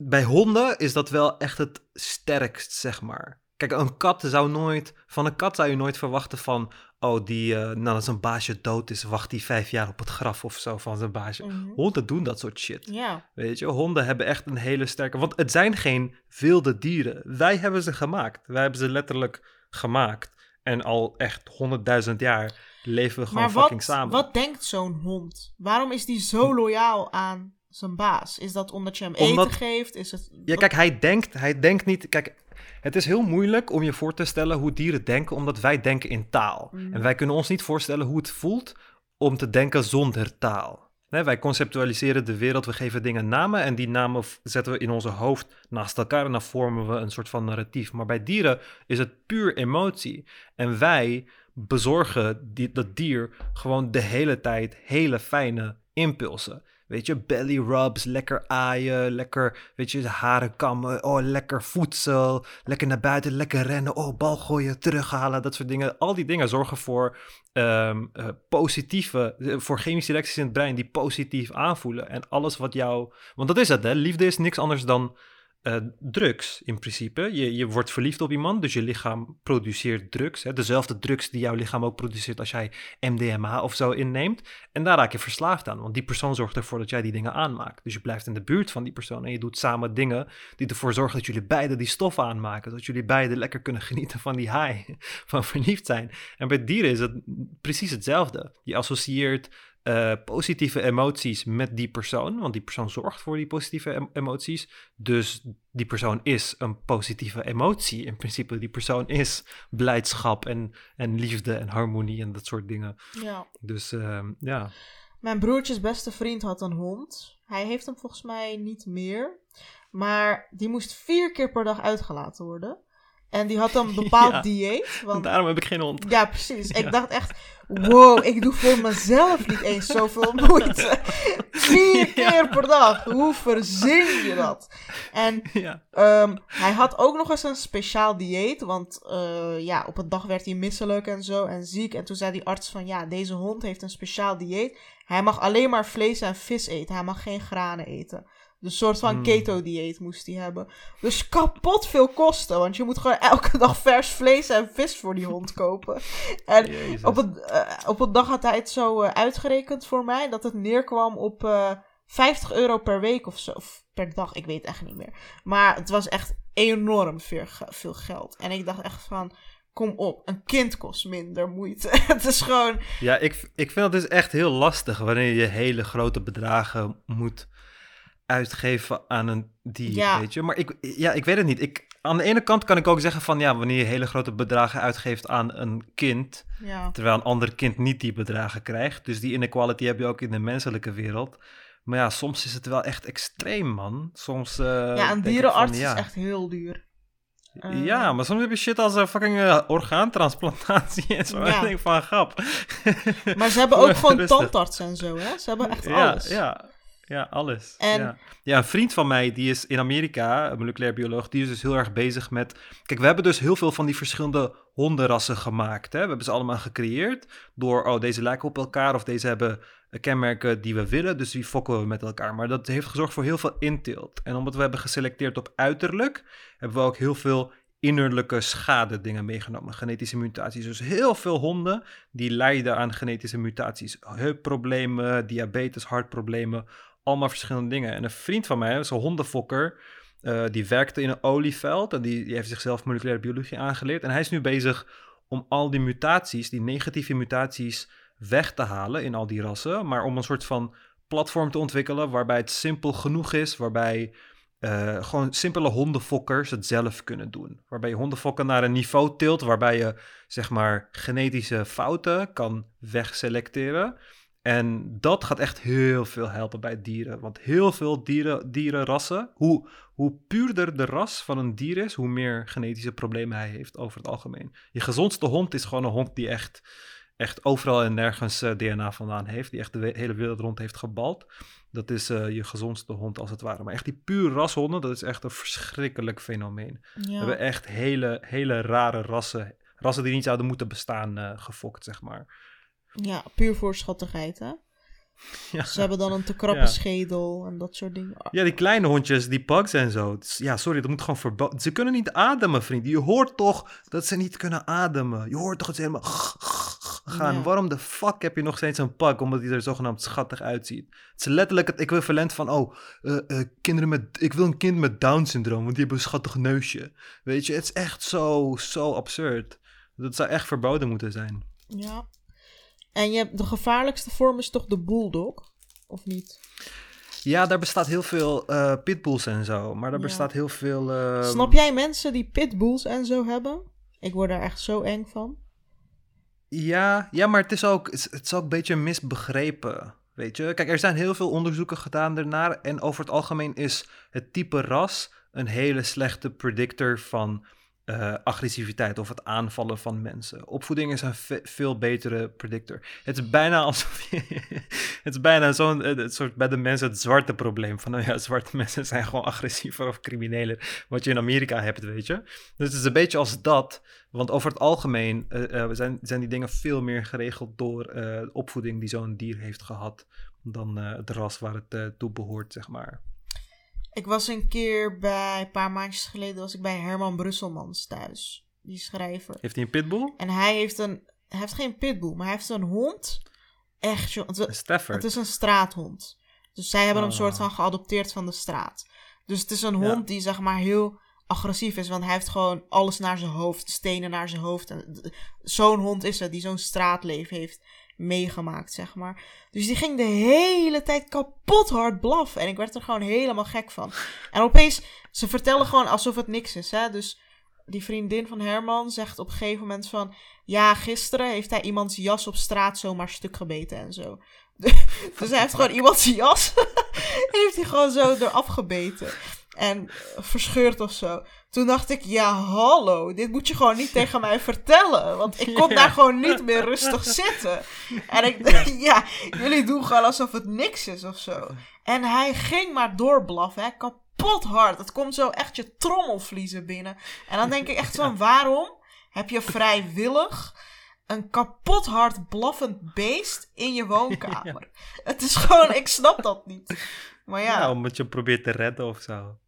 Bij honden is dat wel echt het sterkst, zeg maar. Kijk, een kat zou nooit... Van een kat zou je nooit verwachten van... Oh, die, eh, nou, als een baasje dood is, wacht die vijf jaar op het graf of zo van zijn baasje. Mhm. Honden doen dat soort shit. Ja, Weet je, honden hebben echt een hele sterke. Want het zijn geen wilde dieren. Wij hebben ze gemaakt. Wij hebben ze letterlijk gemaakt. En al echt honderdduizend jaar leven we gewoon maar fucking wat, samen. wat denkt zo'n hond? Waarom is die zo loyaal aan zijn baas? Is dat omdat je hem Omdat- eten geeft? Is het, Ja, kijk, hij denkt, hij denkt niet. Kijk, het is heel moeilijk om je voor te stellen hoe dieren denken, omdat wij denken in taal. Mhm. En wij kunnen ons niet voorstellen hoe het voelt om te denken zonder taal. Wij conceptualiseren de wereld, we geven dingen namen en die namen zetten we in onze hoofd naast elkaar en dan vormen we een soort van narratief. Maar bij dieren is het puur emotie. En wij bezorgen die, dat dier gewoon de hele tijd hele fijne impulsen. Weet je, belly rubs, lekker aaien, lekker, weet je, haren kammen, oh, lekker voedsel, lekker naar buiten, lekker rennen, oh, bal gooien, terughalen, dat soort dingen. Al die dingen zorgen voor ehm, eh, positieve, eh, voor chemische reacties in het brein die positief aanvoelen. En alles wat jou, want dat is het, hè, liefde is niks anders dan eh, drugs in principe. Je, je wordt verliefd op iemand, dus je lichaam produceert drugs. Hè? Dezelfde drugs die jouw lichaam ook produceert als jij MDMA of zo inneemt. En daar raak je verslaafd aan, want die persoon zorgt ervoor dat jij die dingen aanmaakt. Dus je blijft in de buurt van die persoon en je doet samen dingen die ervoor zorgen dat jullie beiden die stof aanmaken. Dat jullie beiden lekker kunnen genieten van die high, van verliefd zijn. En bij dieren is het precies hetzelfde. Je associeert eh, positieve emoties met die persoon, want die persoon zorgt voor die positieve em- emoties. Dus die persoon is een positieve emotie. In principe, die persoon is blijdschap en, en liefde en harmonie en dat soort dingen. ja. Dus ehm, ja. Mijn broertjes beste vriend had een hond. Hij heeft hem volgens mij niet meer. Maar die moest vier keer per dag uitgelaten worden. En die had een bepaald Ja. dieet. Want Daarom heb ik geen hond. Ja, precies. Ja. Ik dacht echt, wow, ik doe voor mezelf niet eens zoveel moeite. Vier keer per dag. Hoe verzin je dat? En ehm, hij had ook nog eens een speciaal dieet. Want eh, ja, op een dag werd hij misselijk en zo en ziek. En toen zei die arts van, ja, deze hond heeft een speciaal dieet. Hij mag alleen maar vlees en vis eten. Hij mag geen granen eten. Een soort van Hmm. keto-dieet moest hij hebben. Dus kapot veel kosten. Want je moet gewoon elke dag vers vlees en vis voor die hond kopen. En Jezus. op een, eh, op een dag had hij het zo eh, uitgerekend voor mij. Dat het neerkwam op eh 50 euro per week of zo. Of per dag, ik weet echt niet meer. Maar het was echt enorm veel, veel geld. En ik dacht echt van, kom op, een kind kost minder moeite. het is gewoon... Ja, ik, ik vind dat dus echt heel lastig wanneer je hele grote bedragen moet uitgeven aan een dier, ja. weet je. Maar ik, ja, ik weet het niet. Ik, aan de ene kant kan ik ook zeggen van ja, wanneer je hele grote bedragen uitgeeft aan een kind, ja. terwijl een ander kind niet die bedragen krijgt. Dus die inequality heb je ook in de menselijke wereld. Maar ja, soms is het wel echt extreem, man. Soms. Uh, ja, een dierenarts is echt heel duur. ja, maar soms heb je shit als een fucking uh, orgaantransplantatie en zo. Ja. ik denk van grap. Maar ze hebben ook gewoon tandarts en zo, hè? Ze hebben echt alles. Ja, ja, alles. En... Ja. ja, een vriend van mij, die is in Amerika, een moleculair bioloog, die is dus heel erg bezig met... Kijk, we hebben dus heel veel van die verschillende hondenrassen gemaakt. Hè? We hebben ze allemaal gecreëerd door, oh, deze lijken op elkaar of deze hebben kenmerken die we willen, dus die fokken we met elkaar. Maar dat heeft gezorgd voor heel veel inteelt. En omdat we hebben geselecteerd op uiterlijk, hebben we ook heel veel innerlijke schade dingen meegenomen, genetische mutaties. Dus heel veel honden die lijden aan genetische mutaties. Heupproblemen, diabetes, hartproblemen, allemaal verschillende dingen. En een vriend van mij, zo'n hondenfokker, uh, die werkte in een olieveld en die, heeft zichzelf moleculaire biologie aangeleerd. En hij is nu bezig om al die mutaties, die negatieve mutaties, weg te halen in al die rassen. Maar om een soort van platform te ontwikkelen waarbij het simpel genoeg is, waarbij uh, gewoon simpele hondenfokkers het zelf kunnen doen. Waarbij je hondenfokken naar een niveau tilt waarbij je zeg maar genetische fouten kan wegselecteren. En dat gaat echt heel veel helpen bij dieren. Want heel veel dieren, dierenrassen, hoe, hoe puurder de ras van een dier is, hoe meer genetische problemen hij heeft over het algemeen. Je gezondste hond is gewoon een hond die echt, echt overal en nergens uh, eh, DNA vandaan heeft. Die echt de hele wereld rond heeft gebald. Dat is uh, je gezondste hond als het ware. Maar echt die puur rashonden, dat is echt een verschrikkelijk fenomeen. We hebben echt hele, hele rare rassen. Rassen die niet zouden moeten bestaan, uh, gefokt, zeg maar. Ja, puur voor schattigheid, hè? Ja. Ze hebben dan een te krappe schedel en dat soort dingen. Ja, die kleine hondjes, die pugs en zo. Ja, sorry, dat moet gewoon verboden. Ze kunnen niet ademen, vriend. Je hoort toch dat ze niet kunnen ademen. Je hoort toch dat ze helemaal gaan. Waarom de fuck heb je nog steeds een pug? Omdat hij er zogenaamd schattig uitziet. Het is letterlijk het equivalent van, oh, uh, uh, kinderen met, ik wil een kind met Down-syndroom, want die hebben een schattig neusje. Weet je, het is echt zo, zo absurd. Dat zou echt verboden moeten zijn. Ja, en je hebt de gevaarlijkste vorm is toch de bulldog? Of niet? Ja, daar bestaat heel veel uh, pitbulls en zo. Maar daar bestaat heel veel. Uh... Snap jij mensen die pitbulls en zo hebben? Ik word daar echt zo eng van. Ja, ja maar het is, ook, het is ook een beetje misbegrepen. Weet je, kijk, er zijn heel veel onderzoeken gedaan ernaar. En over het algemeen is het type ras een hele slechte predictor van uh, agressiviteit of het aanvallen van mensen. Opvoeding is een veel betere predictor. Het is bijna alsof het is bijna zo'n het soort bij de mensen het zwarte probleem van nou ja, zwarte mensen zijn gewoon agressiever of crimineler, wat je in Amerika hebt, weet je. Dus het is een beetje als dat, want over het algemeen uh, zijn, zijn die dingen veel meer geregeld door opvoeding die zo'n dier heeft gehad dan het ras waar het toe behoort, zeg maar. Ik was een keer bij, een paar maandjes geleden, was ik bij Herman Brusselmans thuis. Die schrijver. Heeft hij een pitbull? En hij heeft een, hij heeft geen pitbull, maar hij heeft een hond. Echt, joh. Het. Het is een straathond. Dus zij hebben hem soort van geadopteerd van de straat. Dus het is een hond die zeg maar heel agressief is. Want hij heeft gewoon alles naar zijn hoofd. Stenen naar zijn hoofd. Zo'n hond is het die zo'n straatleven heeft meegemaakt, zeg maar. Dus die ging de hele tijd kapot hard blaffen. En ik werd er gewoon helemaal gek van. En opeens, ze vertellen gewoon alsof het niks is, hè. Dus die vriendin van Herman zegt op een gegeven moment van... Ja, gisteren heeft hij iemands jas op straat zomaar stuk gebeten en zo. dus hij heeft gewoon iemands jas... heeft hij gewoon zo eraf gebeten. En verscheurd of zo. Toen dacht ik, ja, hallo, dit moet je gewoon niet tegen mij vertellen. Want ik kon daar gewoon niet meer rustig zitten. En ik dacht, ja. jullie doen gewoon alsof het niks is of zo. En hij ging maar doorblaffen, hè, kapot hard. Het komt zo echt je trommelvliezen binnen. En dan denk ik echt van, waarom heb je vrijwillig een kapot hard blaffend beest in je woonkamer? Het is gewoon, ik snap dat niet. Maar ja. ja omdat je probeert te redden of zo.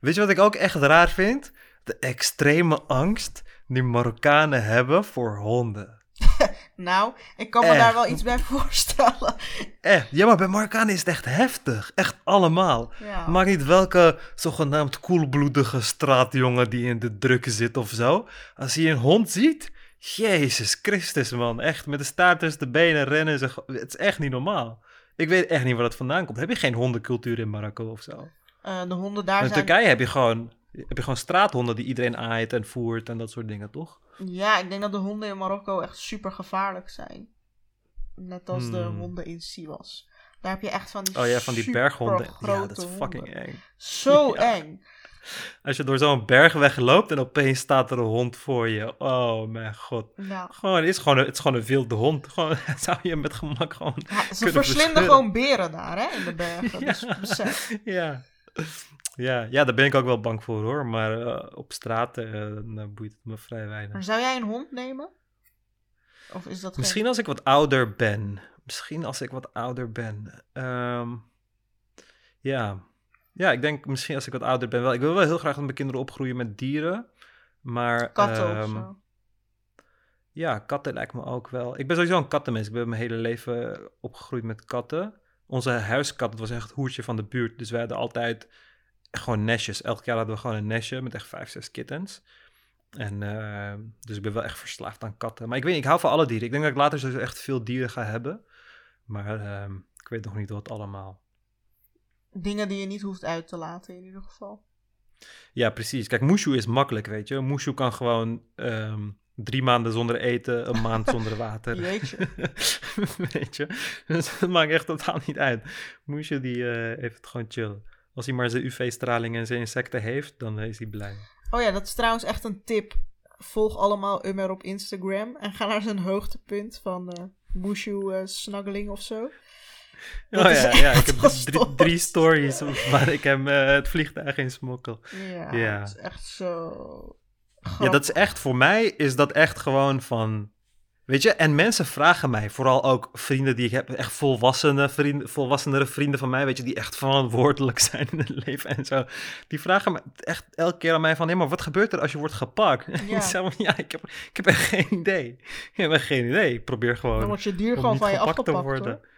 Weet je wat ik ook echt raar vind? De extreme angst die Marokkanen hebben voor honden. Nou, ik kan me Echt. daar wel iets bij voorstellen. Echt. Ja, maar bij Marokkanen is het echt heftig. Echt allemaal. Ja. Maakt niet welke zogenaamd koelbloedige straatjongen die in de druk zit of zo. Als hij een hond ziet, Jezus Christus man. Echt, met de staart tussen de benen rennen ze. Het is echt niet normaal. Ik weet echt niet waar dat vandaan komt. Heb je geen hondencultuur in Marokko of zo? Eh, de honden daar In zijn... Turkije heb je, gewoon, heb je gewoon straathonden die iedereen aait en voert en dat soort dingen, toch? Ja, ik denk dat de honden in Marokko echt super gevaarlijk zijn. Net als de Hmm. honden in Siwas. Daar heb je echt van die Oh ja, van die berghonden. Ja, dat is fucking honden. eng. Zo Ja. eng. Als je door zo'n bergweg loopt en opeens staat er een hond voor je. Oh mijn god. Ja. Gewoon, het, is gewoon een, het is gewoon een wilde hond. Gewoon, zou je met gemak gewoon... Ja, ze verslinden gewoon beren daar, hè, in de bergen. Ja. Dus besef. Ja. Ja, ja, daar ben ik ook wel bang voor hoor. Maar eh, op straat eh, dan eh, boeit het me vrij weinig. Maar zou jij een hond nemen? Of is dat Misschien als ik wat ouder ben. Misschien als ik wat ouder ben. Ehm, ja. Ja, ik denk misschien als ik wat ouder ben wel. Ik wil wel heel graag dat mijn kinderen opgroeien met dieren. Maar katten of ehm, zo? ja, katten lijkt me ook wel. Ik ben sowieso een kattenmens. Ik ben mijn hele leven opgegroeid met katten. Onze huiskat, dat was echt het hoertje van de buurt. Dus wij hadden altijd gewoon nestjes. Elk jaar hadden we gewoon een nestje met echt vijf, zes kittens. En eh, dus ik ben wel echt verslaafd aan katten. Maar ik weet ik hou van alle dieren. Ik denk dat ik later dus echt veel dieren ga hebben. Maar ehm, ik weet nog niet wat allemaal. Dingen die je niet hoeft uit te laten, in ieder geval. Ja, precies. Kijk, Mushu is makkelijk, weet je. Mushu kan gewoon ehm, drie maanden zonder eten, een maand zonder water. Jeetje. weet je. Dus dat maakt echt totaal niet uit. Mushu die eh, heeft het gewoon chill. Als hij maar zijn UV-straling en zijn insecten heeft, dan is hij blij. Oh ja, dat is trouwens echt een tip. Volg allemaal Ummer op Instagram en ga naar zijn hoogtepunt van eh Mushu eh, snuggling of zo. Dat oh ja, ja, ik heb drie, drie stories waar ik hem eh, het vliegtuig in smokkel. Ja, Ja. dat is echt zo... Ja, dat is echt, voor mij is dat echt gewoon van, weet je, en mensen vragen mij, vooral ook vrienden die ik heb, echt volwassene vrienden, volwassenere vrienden van mij, weet je, die echt verantwoordelijk zijn in het leven en zo. Die vragen me echt elke keer aan mij van, hé, maar wat gebeurt er als je wordt gepakt? En Ja. ik zeg van, ja, ik heb, ik heb echt geen idee. Ik heb echt geen idee. Ik probeer gewoon Dan wordt je dier gewoon van je gepakt te afgepakt worden. hoor.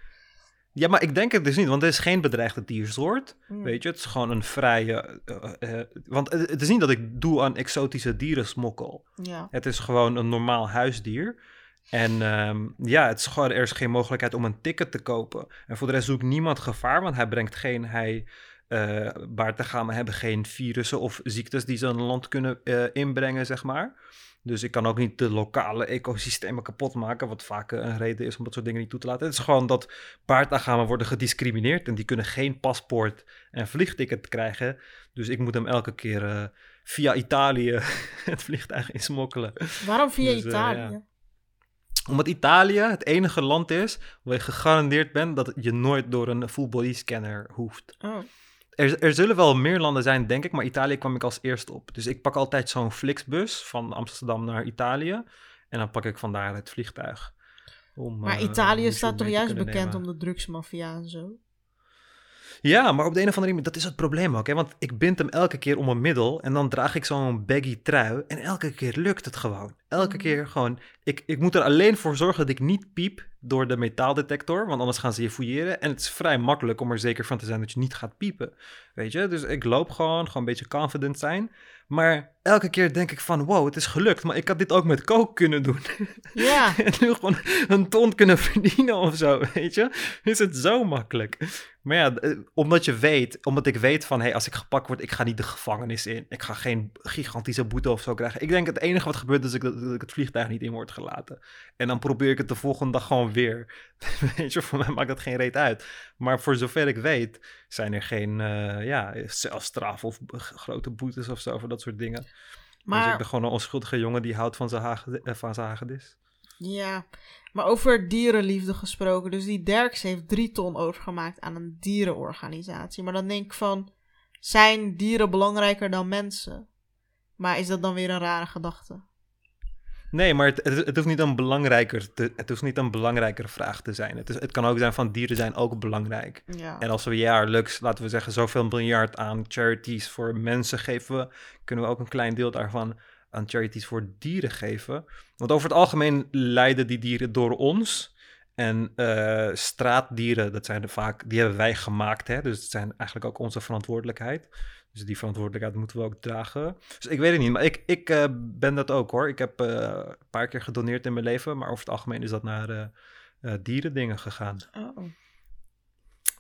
Ja, maar ik denk het dus niet, want het is geen bedreigde diersoort. Hmm. Weet je, het is gewoon een vrije. eh, eh, want het is niet dat ik doe aan exotische dierensmokkel. Ja. Het is gewoon een normaal huisdier. En ehm, ja, het is gewoon, er is geen mogelijkheid om een ticket te kopen. En voor de rest zoekt niemand gevaar, want hij brengt geen. Hij, eh baartegamen hebben geen virussen of ziektes die ze een land kunnen eh, inbrengen, zeg maar. Dus ik kan ook niet de lokale ecosystemen kapot maken, wat vaak eh, een reden is om dat soort dingen niet toe te laten. Het is gewoon dat baardagamen worden gediscrimineerd en die kunnen geen paspoort en vliegticket krijgen. Dus ik moet hem elke keer eh, via Italië het vliegtuig insmokkelen. Waarom via Dus, eh, Italië? ja. Omdat Italië het enige land is waar je gegarandeerd bent dat je nooit door een full body scanner hoeft. Oh. Er, er zullen wel meer landen zijn, denk ik, maar Italië kwam ik als eerste op. Dus ik pak altijd zo'n Flixbus van Amsterdam naar Italië. En dan pak ik vandaar het vliegtuig. Om, Maar eh, Italië staat toch juist bekend nemen. om de drugsmafia en zo? Ja, maar op de een of andere manier, dat is het probleem ook. Hè? Want ik bind hem elke keer om een middel en dan draag ik zo'n baggy trui. En elke keer lukt het gewoon. Elke Mhm. keer gewoon. Ik, ik moet er alleen voor zorgen dat ik niet piep door de metaaldetector. Want anders gaan ze je fouilleren. En het is vrij makkelijk om er zeker van te zijn dat je niet gaat piepen. Weet je? Dus ik loop gewoon, gewoon een beetje confident zijn. Maar elke keer denk ik van, wow, het is gelukt. Maar ik had dit ook met coke kunnen doen. Ja, en nu gewoon een ton kunnen verdienen of zo, weet je? Is het zo makkelijk. Maar ja, eh, omdat je weet, omdat ik weet van, hé, hey, als ik gepakt word, ik ga niet de gevangenis in. Ik ga geen gigantische boete of zo krijgen. Ik denk het enige wat gebeurt is dat ik, dat ik het vliegtuig niet in word gelaten. En dan probeer ik het de volgende dag gewoon weer. weet je, voor mij maakt dat geen reet uit. Maar voor zover ik weet, zijn er geen, eh ja, celstraf of grote boetes of zo voor dat soort dingen. Dus ik maar, ben gewoon een onschuldige jongen die houdt van zijn, eh, van zijn hagedis. ja. maar over dierenliefde gesproken. Dus die Derks heeft drie ton overgemaakt aan een dierenorganisatie. Maar dan denk ik van, zijn dieren belangrijker dan mensen? Maar is dat dan weer een rare gedachte? Nee, maar het, het, het hoeft niet een belangrijker te, het hoeft niet een belangrijkere vraag te zijn. Het, is, het kan ook zijn van dieren zijn ook belangrijk. Ja. En als we jaarlijks, laten we zeggen, zoveel miljard aan charities voor mensen geven, kunnen we ook een klein deel daarvan aan charities voor dieren geven. Want over het algemeen lijden die dieren door ons. En eh, straatdieren, dat zijn er vaak, die hebben wij gemaakt. Hè? Dus het zijn eigenlijk ook onze verantwoordelijkheid. Dus die verantwoordelijkheid moeten we ook dragen. Dus ik weet het niet, maar ik, ik uh, ben dat ook hoor. Ik heb uh, een paar keer gedoneerd in mijn leven, maar over het algemeen is dat naar uh, dierendingen gegaan. Oh.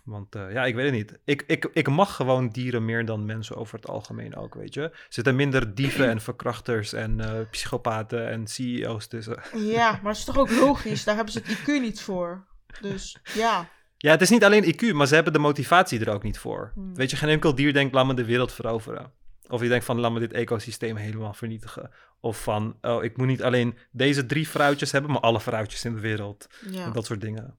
Want ja, ik weet het niet. Ik, ik, ik mag gewoon dieren meer dan mensen over het algemeen ook, weet je. Er zitten minder dieven en verkrachters en psychopaten en CEO's tussen. Ja, maar het is toch ook logisch? Daar hebben ze het IQ niet voor. Dus ja. Ja, het is niet alleen IQ, maar ze hebben de motivatie er ook niet voor. Hmm. Weet je, geen enkel dier denkt, laat me de wereld veroveren. Of je denkt van, laat me dit ecosysteem helemaal vernietigen. Of van, oh, ik moet niet alleen deze drie fruitjes hebben, maar alle fruitjes in de wereld. Ja. dat soort dingen.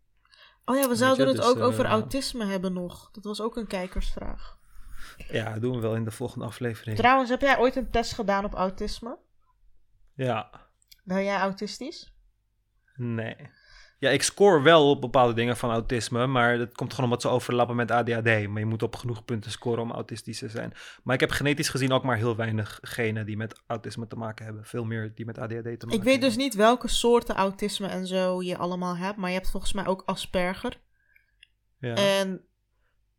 Oh ja, we zouden het dus, ook over uh, autisme hebben nog. Dat was ook een kijkersvraag. Ja, dat doen we wel in de volgende aflevering. Trouwens, heb jij ooit een test gedaan op autisme? Ja. Ben jij autistisch? Nee. Ja, ik score wel op bepaalde dingen van autisme, maar dat komt gewoon omdat ze overlappen met ADHD. Maar je moet op genoeg punten scoren om autistisch te zijn. Maar ik heb genetisch gezien ook maar heel weinig genen die met autisme te maken hebben. Veel meer die met ADHD te maken hebben. Ik weet dus niet welke soorten autisme en zo je allemaal hebt, maar je hebt volgens mij ook Asperger. Ja. En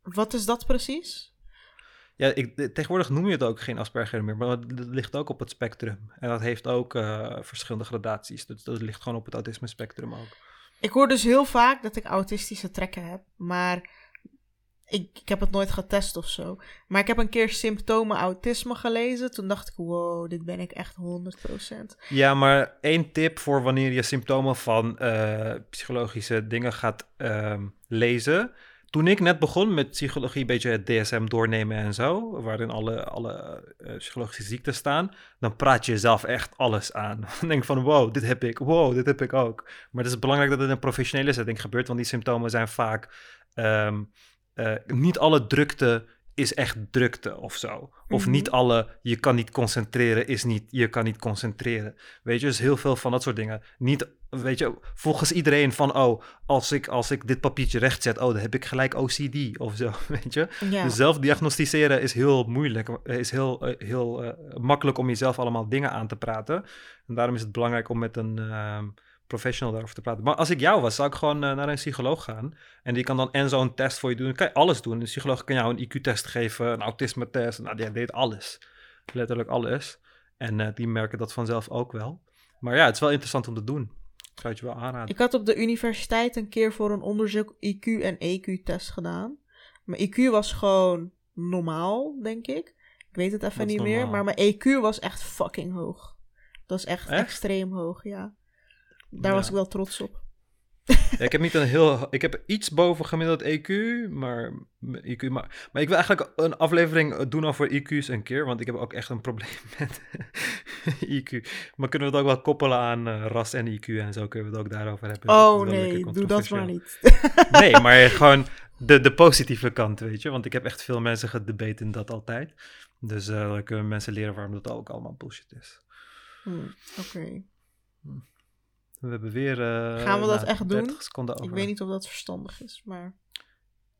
wat is dat precies? Ja, ik, tegenwoordig noem je het ook geen Asperger meer, maar het ligt ook op het spectrum. En dat heeft ook uh, verschillende gradaties. Dus dat ligt gewoon op het autisme spectrum ook. Ik hoor dus heel vaak dat ik autistische trekken heb, maar ik, ik heb het nooit getest of zo. Maar ik heb een keer symptomen autisme gelezen. Toen dacht ik, wow, dit ben ik echt 100%. Ja, maar één tip voor wanneer je symptomen van uh, psychologische dingen gaat uh, lezen toen ik net begon met psychologie, een beetje het DSM doornemen en zo, waarin alle, alle uh, psychologische ziekten staan, dan praat je jezelf echt alles aan. Dan denk van, wow, dit heb ik, wow, dit heb ik ook. Maar het is belangrijk dat het in een professionele setting gebeurt, want die symptomen zijn vaak, um, uh, niet alle drukte is echt drukte of zo. Of mhm. niet alle, je kan niet concentreren, is niet, je kan niet concentreren. Weet je, dus heel veel van dat soort dingen. Niet, weet je, volgens iedereen van, oh, als ik, als ik dit papiertje rechtzet, oh, dan heb ik gelijk OCD of zo, weet je. Dus zelf diagnosticeren is heel moeilijk, is heel, eh, heel uh, makkelijk om jezelf allemaal dingen aan te praten. En daarom is het belangrijk om met een... Uh, professional daarover te praten. Maar als ik jou was, zou ik gewoon uh, naar een psycholoog gaan. En die kan dan en zo'n test voor je doen. Dan kan je alles doen. Een psycholoog kan jou een IQ-test geven, een autisme-test. Nou, die deed alles. Letterlijk alles. En uh, die merken dat vanzelf ook wel. Maar ja, het is wel interessant om te doen. Ik zou het je wel aanraden. Ik had op de universiteit een keer voor een onderzoek IQ en EQ-test gedaan. Mijn IQ was gewoon normaal, denk ik. Ik weet het even niet meer. Maar mijn EQ was echt fucking hoog. Dat is echt, echt? extreem hoog, ja. Daar was ik wel trots op. Ja, ik heb niet een heel. Ik heb iets boven gemiddeld EQ, maar, IQ, maar. Maar ik wil eigenlijk een aflevering doen over IQ's een keer, want ik heb ook echt een probleem met IQ. Maar kunnen we het ook wel koppelen aan uh, ras en IQ en zo kunnen we het ook daarover hebben. Oh nee, doe dat maar niet. nee, maar gewoon de, de positieve kant, weet je. Want ik heb echt veel mensen gedebate in dat altijd. Dus uh, dan kunnen mensen leren waarom dat ook allemaal bullshit is. Hmm, Oké. Hmm. We hebben weer. Uh, Gaan we dat echt doen? Ik weet niet of dat verstandig is, maar.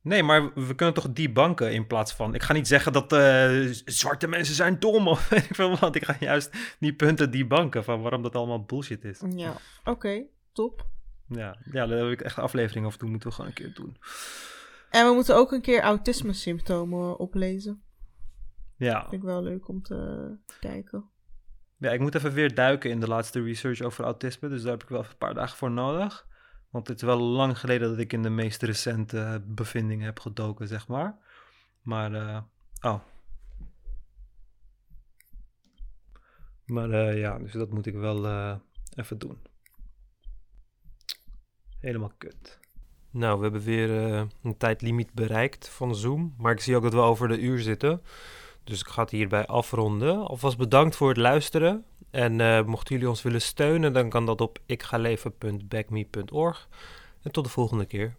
Nee, maar we kunnen toch die banken in plaats van. Ik ga niet zeggen dat uh, zwarte mensen zijn dom of weet ik veel want Ik ga juist die punten die banken van waarom dat allemaal bullshit is. Ja, oké, top. Ja, ja, daar heb ik echt aflevering over doen. Moeten we gewoon een keer doen. En we moeten ook een keer autisme-symptomen oplezen. Ja. Vind ik wel leuk om te kijken. Ja, ik moet even weer duiken in de laatste research over autisme. Dus daar heb ik wel een paar dagen voor nodig. Want het is wel lang geleden dat ik in de meest recente bevindingen heb gedoken, zeg maar. Maar, uh, oh. Maar uh, ja, dus dat moet ik wel uh, even doen. Helemaal kut. Nou, we hebben weer een tijdlimiet bereikt van Zoom. Maar ik zie ook dat we over de uur zitten. Dus ik ga het hierbij afronden. Alvast bedankt voor het luisteren. En uh, mochten jullie ons willen steunen, dan kan dat op ikgaleven.backme.org. En tot de volgende keer.